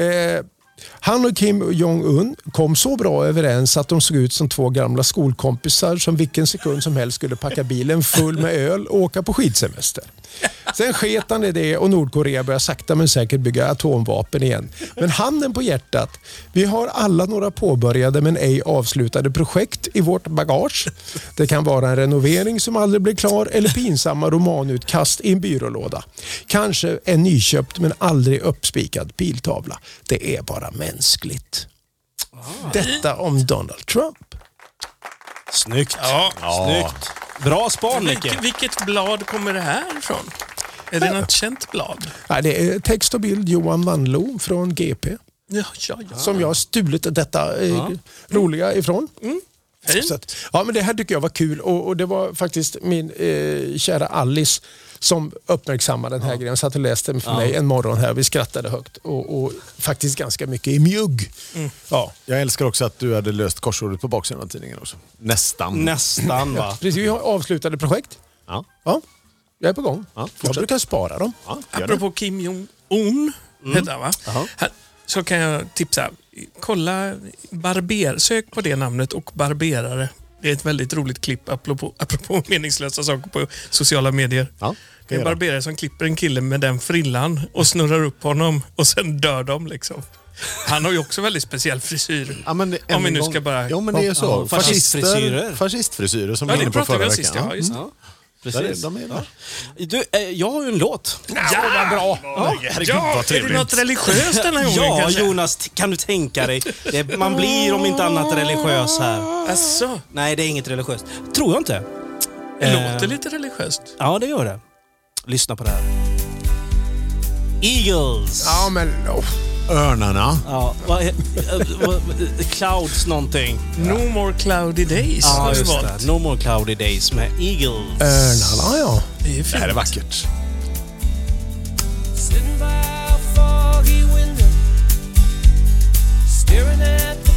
Eh, han och Kim Jong-Un kom så bra överens att de såg ut som två gamla skolkompisar som vilken sekund som helst skulle packa bilen full med öl och åka på skidsemester. Sen sket han i det och Nordkorea började sakta men säkert bygga atomvapen igen. Men handen på hjärtat, vi har alla några påbörjade men ej avslutade projekt i vårt bagage. Det kan vara en renovering som aldrig blir klar eller pinsamma romanutkast i en byrålåda. Kanske en nyköpt men aldrig uppspikad piltavla. Det är bara mänskligt. Detta om Donald Trump. Snyggt. Ja. Snyggt. Bra span, Nicke. Vilket, vilket blad kommer det här ifrån? Är det något känt blad? Ja, det är text och bild Johan Wanlo från GP. Ja, ja, ja. Som jag har stulit detta eh, roliga ifrån. Så att, ja, men det här tycker jag var kul och, och det var faktiskt min eh, kära Alice som uppmärksammade den här grejen. Satt och läste den för mig en morgon här. Vi skrattade högt och, och faktiskt ganska mycket i mjugg. Ja. Jag älskar också att du hade löst korsordet på baksidan av tidningen också. Nästan. Nästan, va? Precis, vi har avslutade projekt. Ja. Ja, jag är på gång. Ja, jag brukar spara dem. Ja, gör det. Apropå Kim Jong-Un, heter han va? Han- Så kan jag tipsa. Kolla barber, sök på det namnet och barberare. Det är ett väldigt roligt klipp apropå, apropå meningslösa saker på sociala medier. Ja, Det är en barberare som klipper en kille med den frillan och snurrar upp honom och sen dör de. Liksom. Han har ju också väldigt speciell frisyr. Ja, men Om vi nu gång- ska bara... Ja, men det är så. Ja, fascistfrisyrer. fascistfrisyrer som Ja, vi var inne på förra veckan. sist. Ja, just. det. Ja, Där är, precis. de är där. Du, eh, jag har ju en låt. Ja, vad bra! Herregud, Ja, vad är det trevligt. något religiöst den här gången Ja, kanske? Jonas, kan du tänka dig? Det, man blir om inte annat religiös här. Asså, Nej, det är inget religiöst. Tror jag inte. det Eh. låter lite religiöst. Ja, det gör det. Lyssna på det här. Eagles. Ja, men... Oh. Örnarna. Ja, är- eh, vad, clouds någonting. No more cloudy days Ja, just det. No more cloudy days med Eagles. Örnarna, ja. Det är Det här är fint. vackert. Sitting by a foggy window, staring at the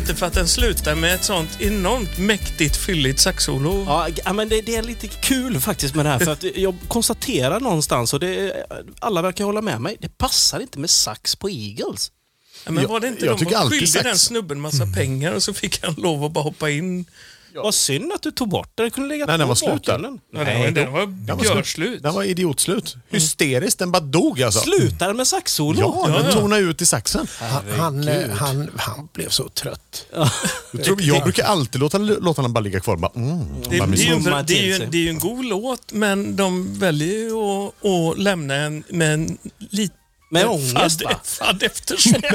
lite för att den slutar med ett sånt enormt mäktigt fylligt saxsolo? Ja, men det, det är lite kul faktiskt med det här. För att jag konstaterar någonstans, och det, alla verkar hålla med mig, det passar inte med sax på Eagles. Ja, men Jag- var det inte jag de som skyllde sax. den snubben massa pengar och så fick han lov att bara hoppa in? Vad synd att du tog bort den. Den kunde lägga Nej, den var slut där. bakgrunden. Ja, den, var, den var Den var görslut. Den var idiotslut. Hysteriskt. Den bara dog alltså. Slutar den med saxsolo? Ja, den ja. tonade ut i saxen. Han, han, han, han blev så trött. Jag, tror, jag brukar alltid låta låtarna bara ligga kvar. Bara, mm, Det, bara det, är ju, det, är ju, det är ju en god låt, men de väljer ju att, att lämna en med en liten Med ångest, va? fadd eftersmak.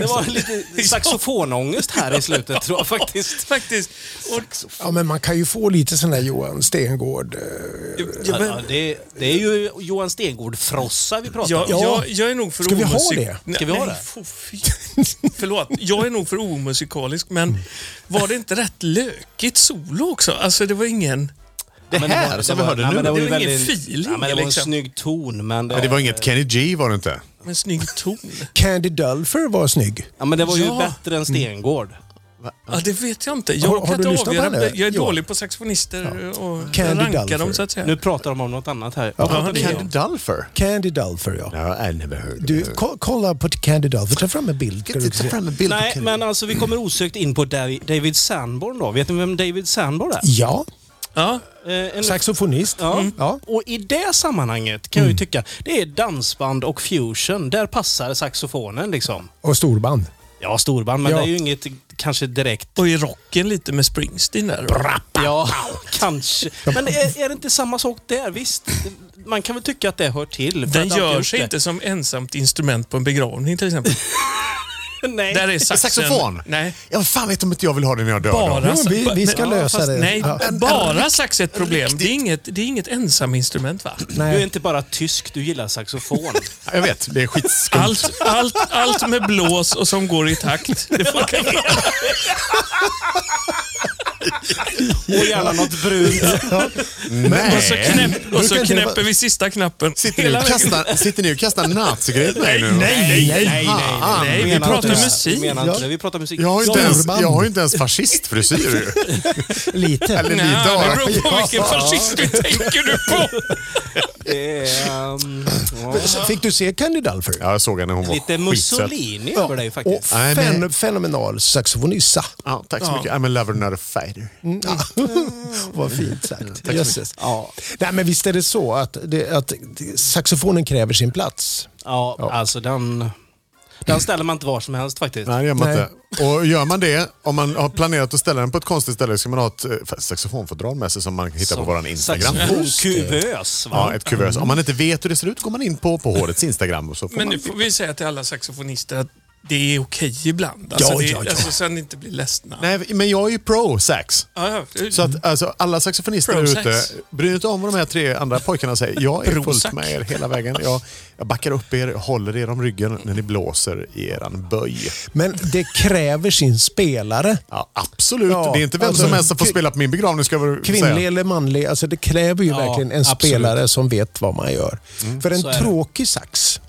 Det var lite saxofonångest här i slutet tror jag faktiskt. Faktiskt. Och, Ja, men man kan ju få lite sån där Johan Stengård. eh, ja, men, Ja, det, det är ju Johan Stengård-frossa vi pratar om. Ja. jag, jag är nog för Ska vi ha det? Nej, Ska vi ha nej, det? fy. Förlåt. Jag är nog för omusikalisk, men var det inte rätt lökigt solo också? Alltså, det var ingen... Det Men här var- som vi hörde nej, nu. men det var Det var ingen feeling, Ja, men det var en liksom. snygg ton, men Nej, det var inget Kenny G var det inte. En snygg ton. Candy Dulfer var snygg. Ja, men det var ju Ja. bättre än Stengård. Ja, det vet jag inte. Jag Har- har kan inte på avgöra det. Jag är Ja. dålig på saxofonister och Candy ranka Dulfer. dem så att säga. Nu pratar de om något annat här. Ja, Candy om? Dulfer? Candy Dulfer, ja. No, I never heard Du, ko- kolla på Candy Dulfer. Ta fram en bild. ta fram en bild Nej, men alltså vi kommer osökt in på Davi- David Sanborn då. Vet ni vem David Sanborn är? Ja, Ja, Eh, en- saxofonist. Ja. Mm. ja. Och i det sammanhanget kan jag ju tycka, det är dansband och fusion. Där passar saxofonen liksom. Och storband. Ja, storband, men Ja. det är ju inget kanske direkt... och i rocken lite med Springsteen där. Ja, kanske. Men är, är det inte samma sak där? Visst, man kan väl tycka att det hör till. för Den gör sig det. inte som ensamt instrument på en begravning till exempel. Nej. Där är saxen. Saxofon? Nej, Ja, vad fan vet om inte jag vill ha det när jag dör bara... då? Jo, vi- vi ska men- lösa fast det. Nej, Ja. bara sax är ett problem. Det är inget, det är inget ensaminstrument va? Du är Nej. inte bara tysk, du gillar saxofon. Jag vet, det är skitskumt. Allt, allt, allt med blås och som går i takt. Det funkar bra. Och gärna något brunt. Nej. Och så, knäpp, och så det knäpper vi sista knappen. Sitter ni, och kastar, sitter ni och kastar nazigrejer på mig nu? Nej, nej, nej. nej, Fan. nej vi pratar det. musik. Menar inte Ja. det. Vi pratar musik. Jag har ju inte ens, jag har inte ens fascistfrisyr. Lite. Eller Nej, lite det har beror på vilken fascist du tänker du på. Det um, ja. Fick du se Candy Dulfer? Ja, jag såg henne, hon var Lite. Mussolini över dig faktiskt. Nej, men- fen, fenomenal saxofonissa. Ja, tack så mycket. I'm a lover, not a fighter. Vad fint sagt. så Jösses. Ja. Nej, men visst är det så att, det, att saxofonen kräver sin plats. Ja, alltså den... Den ställer man inte var som helst faktiskt. Nej, det gör man Nej. inte. Och gör man det, om man har planerat att ställa den på ett konstigt ställe, ska man ha ett eh, saxofonfodral med sig som man hittar på vår Instagram. Saxofonkuvös, va? Ja, ett kuvös. Om man inte vet hur det ser ut går man in på, på hårets Instagram. Och så får Men man... nu får vi säga till alla saxofonister att det är okej ibland. Alltså, Ja, det, ja, ja. Alltså, så att ni inte blir ledsna. Nej, men jag är ju pro sax. Ja, ja. Så att alltså, alla saxofonister där Pro ute, sax. bry er inte om vad de här tre andra pojkarna säger. Jag är Pro fullt med er hela vägen. Jag, jag backar upp er, håller er om ryggen när ni blåser i eran böj. Men det kräver sin spelare. Ja, absolut. Ja, det är inte vem alltså, som helst som får spela på min begravning ska jag Kvinnlig säga. eller manlig, alltså det kräver ju Ja, verkligen en absolut. spelare som vet vad man gör. För en tråkig sax,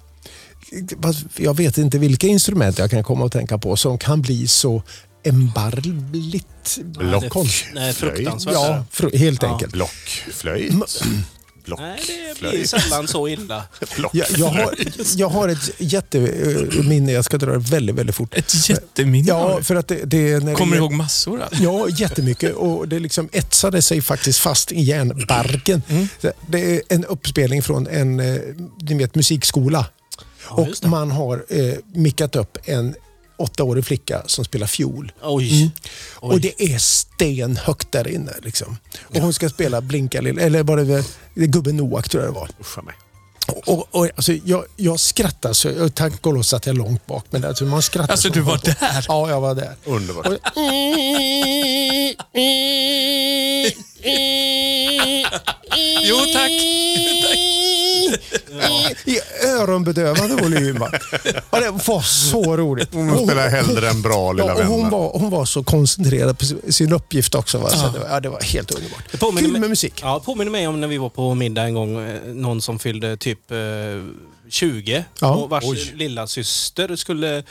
jag vet inte vilka instrument jag kan komma att tänka på som kan bli så embargligt Block. konst- Nej, Flöjt. fruktansvärt. Ja, fr- helt Ja. enkelt. Blockflöjt. Nej, det blir sällan så illa. Jag, jag, har, jag har ett jätteminne, jag ska dra det väldigt, väldigt fort. Ett jätteminne. Ja, för att det, det är när Kommer det, du ihåg massor? Alltså? Ja, jättemycket. Och det liksom etsade sig faktiskt fast i järnbarken. Mm. Det är en uppspelning från en eh, ni vet, musikskola. Och just det. man har eh, mickat upp en åttaårig flicka som spelar fiol. Oj. Mm. Och det är stenhögt där inne. Liksom. Och hon ska spela Blinka lilla, eller var det, det Gubben Noak tror jag det var. Uscha mig. Och, och, alltså, jag, jag skrattar så jag, tack och lov satt jag långt bak. Men alltså, man skrattar Alltså, så du var på. där? Ja, jag var där. Underbart. Jo, tack. Tack. I öronbedövande volym. va. Ja, det var så roligt. Hon spelar hellre än bra, lilla ja, och hon, var, hon var så koncentrerad på sin uppgift också. Va? Så det, var, ja, det var helt underbart. Det påminner Kul mig- med musik. Ja, påminner mig om när vi var på middag en gång. eh, Någon som fyllde typ eh, 20 Ja. och vars Oj. lilla syster skulle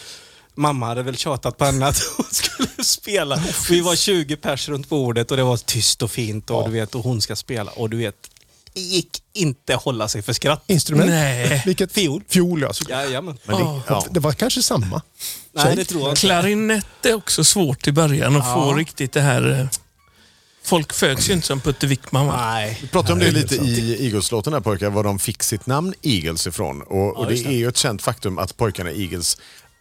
mamma hade väl tjatat på henne att hon skulle spela. Vi var 20 pers runt bordet och det var tyst och fint och, du vet, och hon ska spela. Och du vet, gick inte hålla sig för skratt. Instrument? Nej. Vilket? Fiol. Fiol, ja. Så, Jajamän. Men det, ja. Det var kanske samma. Nej, det tror jag inte. Klarinett är också svårt i början att Ja. få riktigt det här... eh, Folk föds ju inte som Putte Wickman. Va? Nej. Vi pratade om det det lite sant. i Eagles-låten här pojkar, var de fick sitt namn Eagles ifrån. Och, och det, det. är ju ett känt faktum att pojkarna Eagles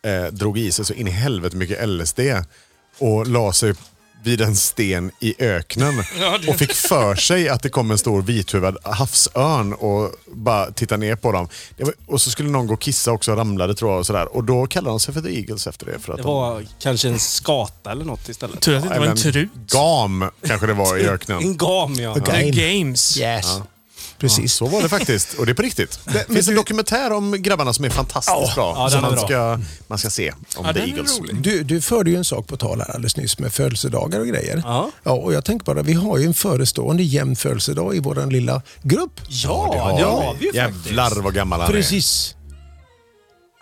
eh, drog i sig så in i helvete mycket LSD och la sig vid en sten i öknen Ja, och fick för sig att det kom en stor vithuvad havsörn och bara titta ner på dem. Var, och så skulle någon gå och kissa också och ramlade tror jag. Och, sådär. och då kallade de sig för The Eagles efter det. För att Det de, var kanske en skata eller något istället. Tur att det inte var en trut. Gam kanske det var i öknen. En gam ja. The Game. Games. Yes. Precis. Så var det faktiskt. Och det är på riktigt. Det finns en dokumentär om grabbarna som är fantastiskt bra. Ja, som man bra. ska, man ska se om Ja, The Eagles. Du, du förde ju en sak på tal här alldeles nyss med födelsedagar och grejer. Ja. Ja, och jag tänker bara, vi har ju en förestående jämn födelsedag i vår lilla grupp. Ja, det har vi ju faktiskt. Jävlar vad gammal han Precis. är.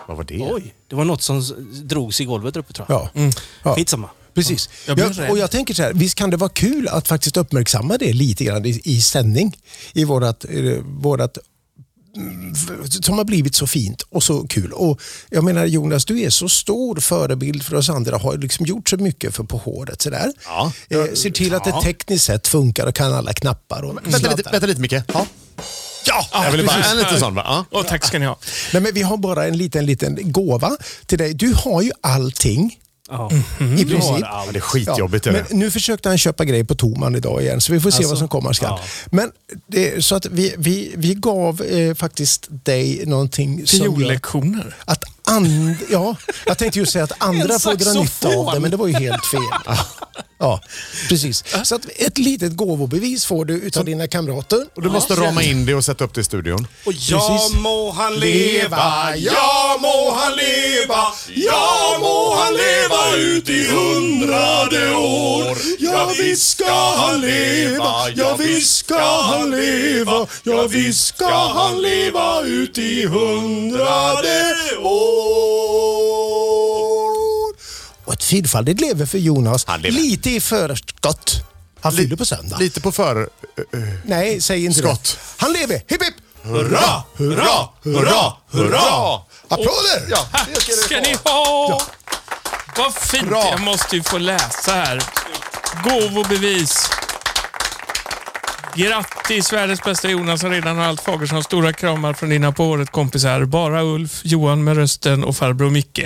Vad var det? Oj, det var något som drogs i golvet där uppe tror jag. Ja. Ja. Skitsamma. Precis. Jag blir Jag och jag tänker så här, visst kan det vara kul att faktiskt uppmärksamma det lite grann i, i sändning. I vårat, eh, vårat mm, som har blivit så fint och så kul. Och jag menar Jonas, du är så stor förebild för oss andra. Har liksom gjort så mycket för På håret. Sådär. Ja. Eh, ser till att det tekniskt sett funkar och kan alla knappar. Och Vänta lite, vänta lite Micke. Ja. Ja, jag ville bara en liten sån va? Ja. Och tack ska ni ha. Nej, men vi har bara en liten, liten gåva till dig. Du har ju allting Ja. i har princip. Ja, det är skitjobbigt. är men nu försökte han köpa grejer på Toman idag igen, så vi får se Alltså, vad som skall. ja. Men det, så att vi, vi, vi gav eh, faktiskt dig någonting som Fiol-lektioner. att and, ja, jag tänkte ju säga att andra får dra nytta av det, men det var ju helt fel. Ja, precis. Så att ett litet gåvobevis får du utav dina kamrater. Och du måste rama in det och sätta upp det i studion. Och ja Precis. må han leva, ja må han leva, ja må han leva ut i hundrade år. Ja visst ska han leva, ja visst ska han leva, ja visst ska han leva ut i hundrade år. Och ett fyrfaldigt lever för Jonas. Lite i förskott. Han fyller på söndag. Lite på för... Nej, säg inte Skott. det. Han lever! Hipp hipp! Hurra, hurra, hurra, hurra! Applåder! Ja, det ska ska ni ha. ha! Vad fint. Bra. Jag måste ju få läsa här. Gåvobevis. Grattis världens bästa Jonas som redan har allt Fagersson. Stora kramar från dina på året kompisar. Bara Ulf, Johan med rösten och farbror Micke.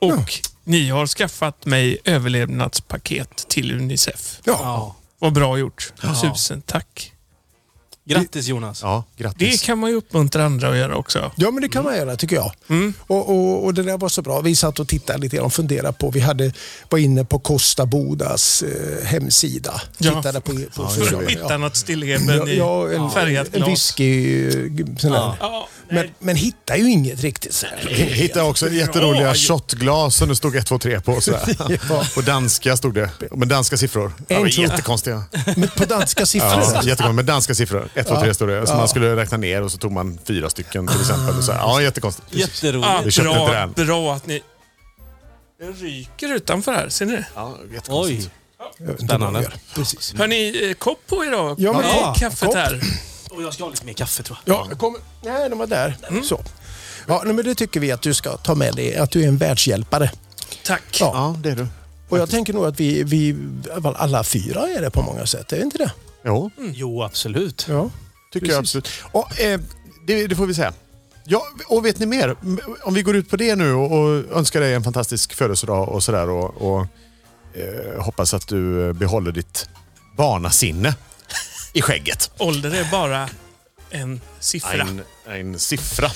Och ni har skaffat mig överlevnadspaket till Unicef. Ja. Ja. Vad bra gjort. Tusen tack. Grattis Jonas. Ja, Det grattis. kan man ju uppmuntra andra att göra också. Ja, men det kan man göra tycker jag. Mm. Och, och, och det där var så bra. Vi satt och tittade lite och funderade på, vi hade, var inne på Costa Bodas eh, hemsida. Ja. Tittade på, på För förslagen, att hitta ja. något stilleben i Ja, en, färgat en glas. whisky, eh, sån där. Ja, Men, men hittar ju inget riktigt. Så här. Hittade också jätteroliga shotglas som det stod 1, 2, 3 på. Sådär. Ja. På danska stod det. Med danska siffror. Det var två- jättekonstiga. Men på danska siffror. Ja, jättekonstigt. Med danska siffror. 1, 2, 3 stod det. Så Ja. man skulle räkna ner och så tog man fyra stycken till exempel. Och så här. Ja, jättekonstigt. Jätteroligt. Ah, bra, bra att ni... Det ryker utanför här, ser ni? Ja, Oj. jättekonstigt. Inte Spännande. vad de gör. Precis. Har ni eh, kopp på idag? Ja, men ja, kaffet kopp. här. Och jag ska ha lite mer kaffe tror jag. Ja, kom, nej, de var där. Så. Ja, men det tycker vi att du ska ta med dig, att du är en världshjälpare. Tack. Ja. Ja, det är du. Och jag tänker nog att vi, vi alla fyra är det på många sätt, är det inte det? Jo, Jo, absolut. Ja. tycker jag absolut. Och, eh, det, det får vi säga. Ja, och vet ni mer? Om vi går ut på det nu och, och önskar dig en fantastisk födelsedag och sådär och, och eh, hoppas att du eh, behåller ditt barnasinne i skägget. Ålder är bara en siffra. En, en siffra.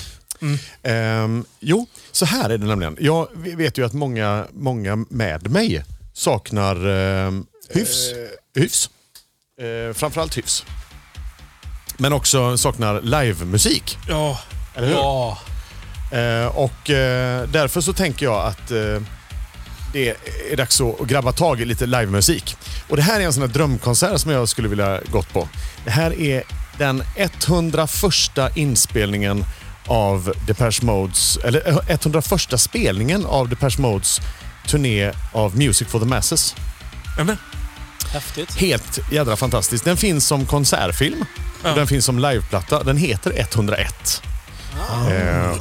Ehm, jo, så här är det nämligen. Jag vet ju att många, många med mig saknar ehm, Hyfs. Eh, hyfs. Eh, framförallt hyfs. Men också saknar livemusik. Ja, Eller hur? Ja. Eh, och eh, därför så tänker jag att eh, det är dags att grabba tag i lite livemusik. Och det här är en sån här drömkonsert som jag skulle vilja gått på. Det här är den 101 inspelningen av Depeche Modes, eller eh, 101 spelningen av Depeche Modes turné av Music for the Masses. Nämen. Häftigt. Helt jädra fantastiskt. Den finns som konsertfilm Ja. och den finns som liveplatta. Den heter 101. Eh,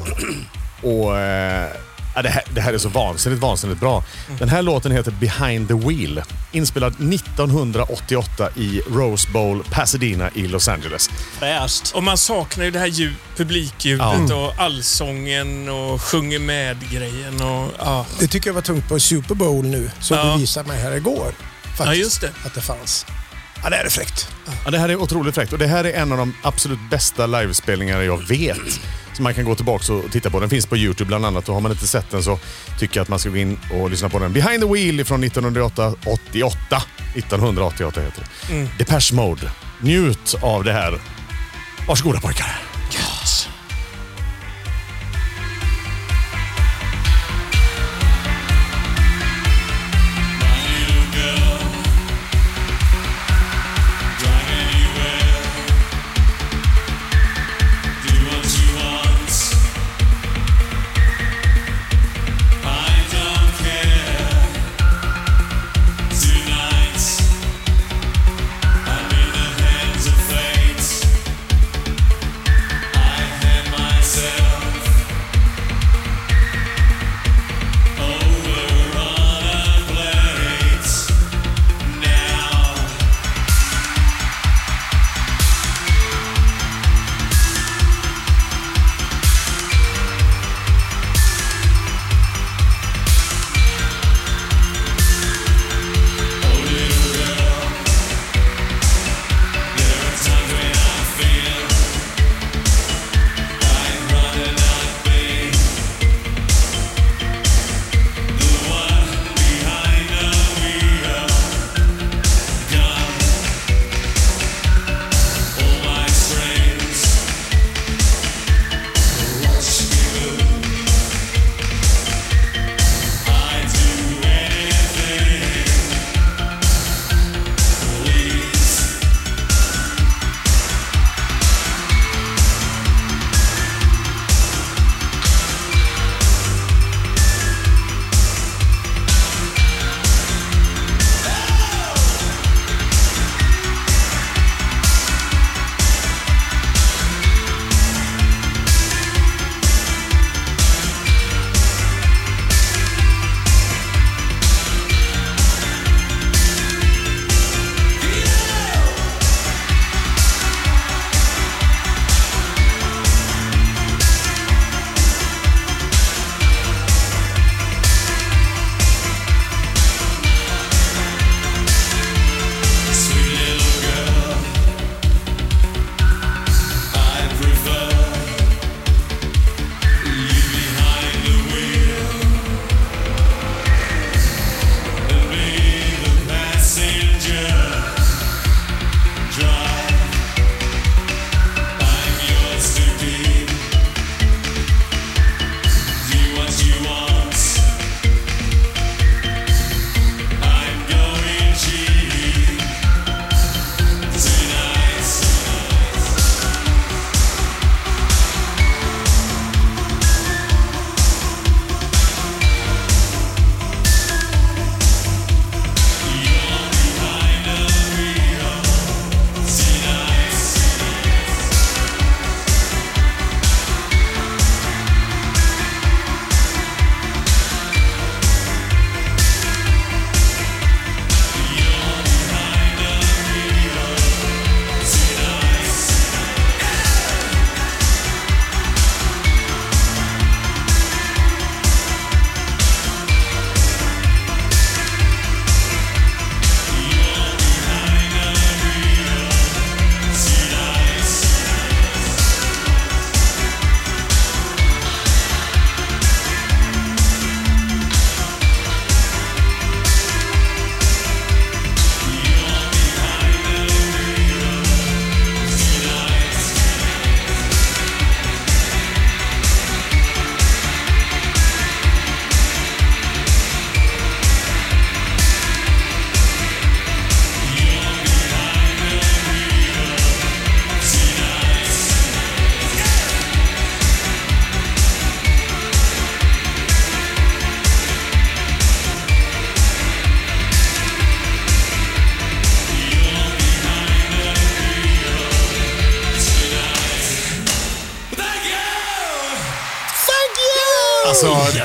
och eh, ja, det, här, det här är så vansinnigt, vansinnigt bra. Den här låten heter Behind the Wheel. Inspelad 1988 i Rose Bowl, Pasadena i Los Angeles. Fräscht. Och man saknar ju det här ljud, publikljudet och allsången och sjunger med-grejen. Och, ja. Det tycker jag var tungt på Super Bowl nu, som Ja. du visade mig här igår. Faktiskt, Ja, just det. Att det fanns. Ja, det är fräckt. Ja, det här är otroligt fräckt och det här är en av de absolut bästa livespelningar jag vet. Så man kan gå tillbaka och titta på. Den finns på Youtube bland annat och har man inte sett den så tycker jag att man ska gå in och lyssna på den. Behind the Wheel från 1988. 1988 heter det. Depeche Mode. Njut av det här. Varsågoda pojkar.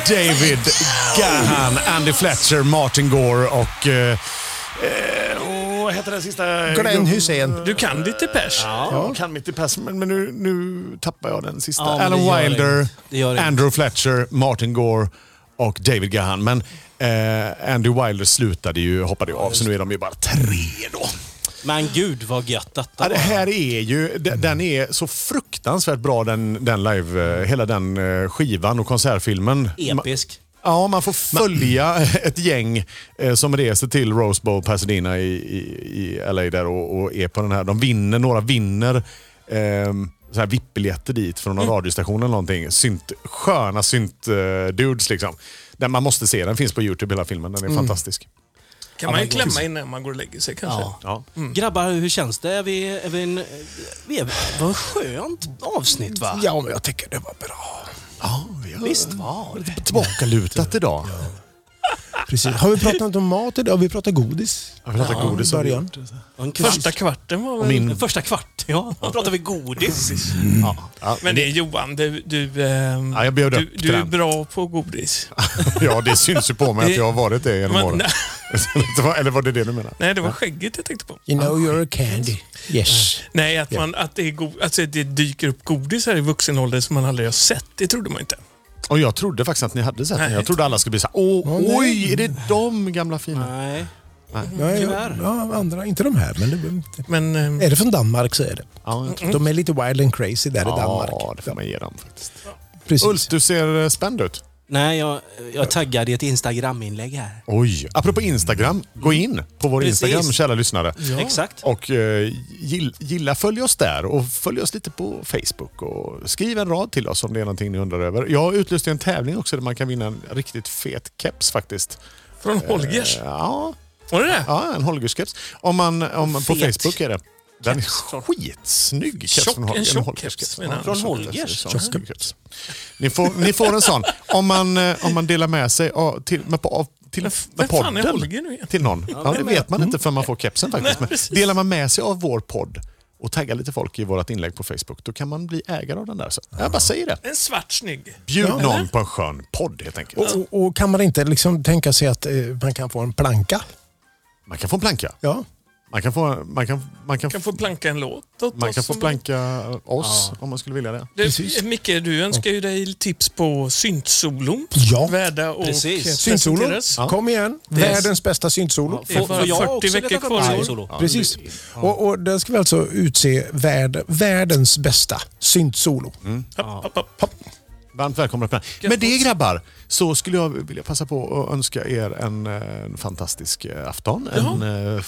David Gahan, Andy Fletcher, Martin Gore och... Eh, eh, vad heter den sista? Glenn Hussein. Du kan ditt Depeche. Ja, jag kan mitt pass, men, men nu, nu tappar jag den sista. Ja, Alan Wilder. Andrew Fletcher, Martin Gore och David Gahan. Men eh, Andy Wilder slutade ju, hoppade ju av, så nu är de ju bara tre då. Men gud vad gött detta Ja, det här är ju, de- den är så fruktansvärt bra den, den live, eh, hela den eh, skivan och konsertfilmen. Episk. Ja, man får följa ett gäng eh, som reser till Rose Bowl, Pasadena i, i, i LA där och, och är på den här. De vinner, några vinner eh, så här VIP-biljetter dit från någon radiostation eller någonting. Synt, sköna synt-dudes liksom. Den man måste se, den finns på Youtube hela filmen. Den är fantastisk. Kan man ju klämma innan man går och lägger sig kanske. Ja. Ja. Grabbar, hur känns det? Är vi, är vi en, vi är, vad ett skönt avsnitt va? Ja, men jag tycker det var bra. Ja, vi har Visst var det. tillbakalutat idag. Precis. Har vi pratat om mat idag? Har vi pratat godis? Ja, vi pratar godis i början. Första kvarten var väl... Min- Första kvart, ja. Då pratar vi godis. Ja. Ja, Men det är Johan, du, du, ehm, Ja, jag bjöd du, upp du är bra på godis. ja, det syns ju på mig att jag har varit det genom åren. Eller var det det du menar? nej, det var skägget jag tänkte på. You know you're a candy. Yes. Nej, att, man, att, det är go- alltså, det dyker upp godis här i vuxen ålder som man aldrig har sett. Det trodde man inte. Och jag trodde faktiskt att ni hade sett den. Nej. Jag trodde alla skulle bli så här, Åh, Åh, nej. oj, är det de gamla fina? Nej. Nej, Tyvärr. ja, andra, inte de här, men det, Men ehm, är det från Danmark så är det. Ja, jag tror De är lite wild and crazy där i Ja, Danmark. det får man ge dem faktiskt. Precis. Ulf, du ser eh, spänd ut. Nej, jag, jag taggade i ett Instagram-inlägg här. Oj. Apropå Instagram, gå in på vår Precis. Instagram, kära lyssnare. Exakt. Och eh, gill, gilla, följ oss där och följ oss lite på Facebook. Och skriv en rad till oss om det är någonting ni undrar över. Jag har utlyst en tävling också där man kan vinna en riktigt fet keps faktiskt. från Holgers. Ja, Var det det? ja en Holgerskeps. Om man, om, på. Facebook är det. Den är skitsnygg keps från Holger. en tjock keps. Från Holgers? Ni får, ni får en sån. Om man, eh, om man delar med sig av, till, med, på- av, till, vem fan är podden Holger nu igen? till någon. Ja, det vet man inte förrän man får kepsen faktiskt. Men delar man med sig av vår podd och taggar lite folk i vårt inlägg på Facebook, då kan man bli ägare av den där. Så jag bara säger det. En svart snygg. Bjud Ja. någon på en skön podd helt enkelt. Och, och, och kan man inte liksom tänka sig att eh, man kan få en planka? Man kan få en planka. Ja. Man kan få, man kan, man kan, kan få planka en låt åt man oss kan få planka oss om man skulle vilja det. Du, Precis. Micke, du önskar ju dig tips på syntsolon. Ja. Värda och Precis. eh, Syntsolo. presenteras. Kom igen. Världens bästa syntsolo. Det är Får, får jag 40 också veckor kvar. Ja. Precis. Och, och där ska vi alltså utse värld, världens bästa syntsolo. Hopp, hopp, hopp, hopp. Varmt välkomna. Med det grabbar så skulle jag vilja passa på att önska er en, eh, en fantastisk eh, afton, en eh,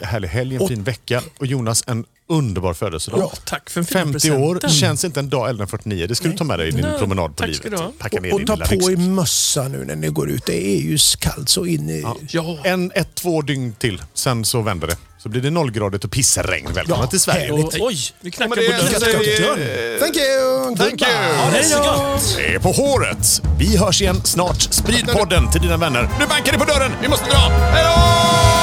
härlig helg, en fin vecka och Jonas en underbar födelsedag. Ja, tack för en fin 50 år presenten. känns inte en dag äldre än 49. Det ska du ta med dig i din Nej, promenad på livet. Packa ner Och din ta på er ryggsäck. mössa nu när ni går ut. Det är ju kallt så in i... Ja. En, ett, två dygn till, sen så vänder det. Så blir det nollgradigt och pissregn. Välkomna Ja, till Sverige. härligt. Oj! Vi knackar på det- dörren. Thank you! Thank you! Ha det så gott! Det är på håret. Vi hörs igen snart. Sprid podden till dina vänner. Nu bankar det på dörren. Vi måste dra. Hej då!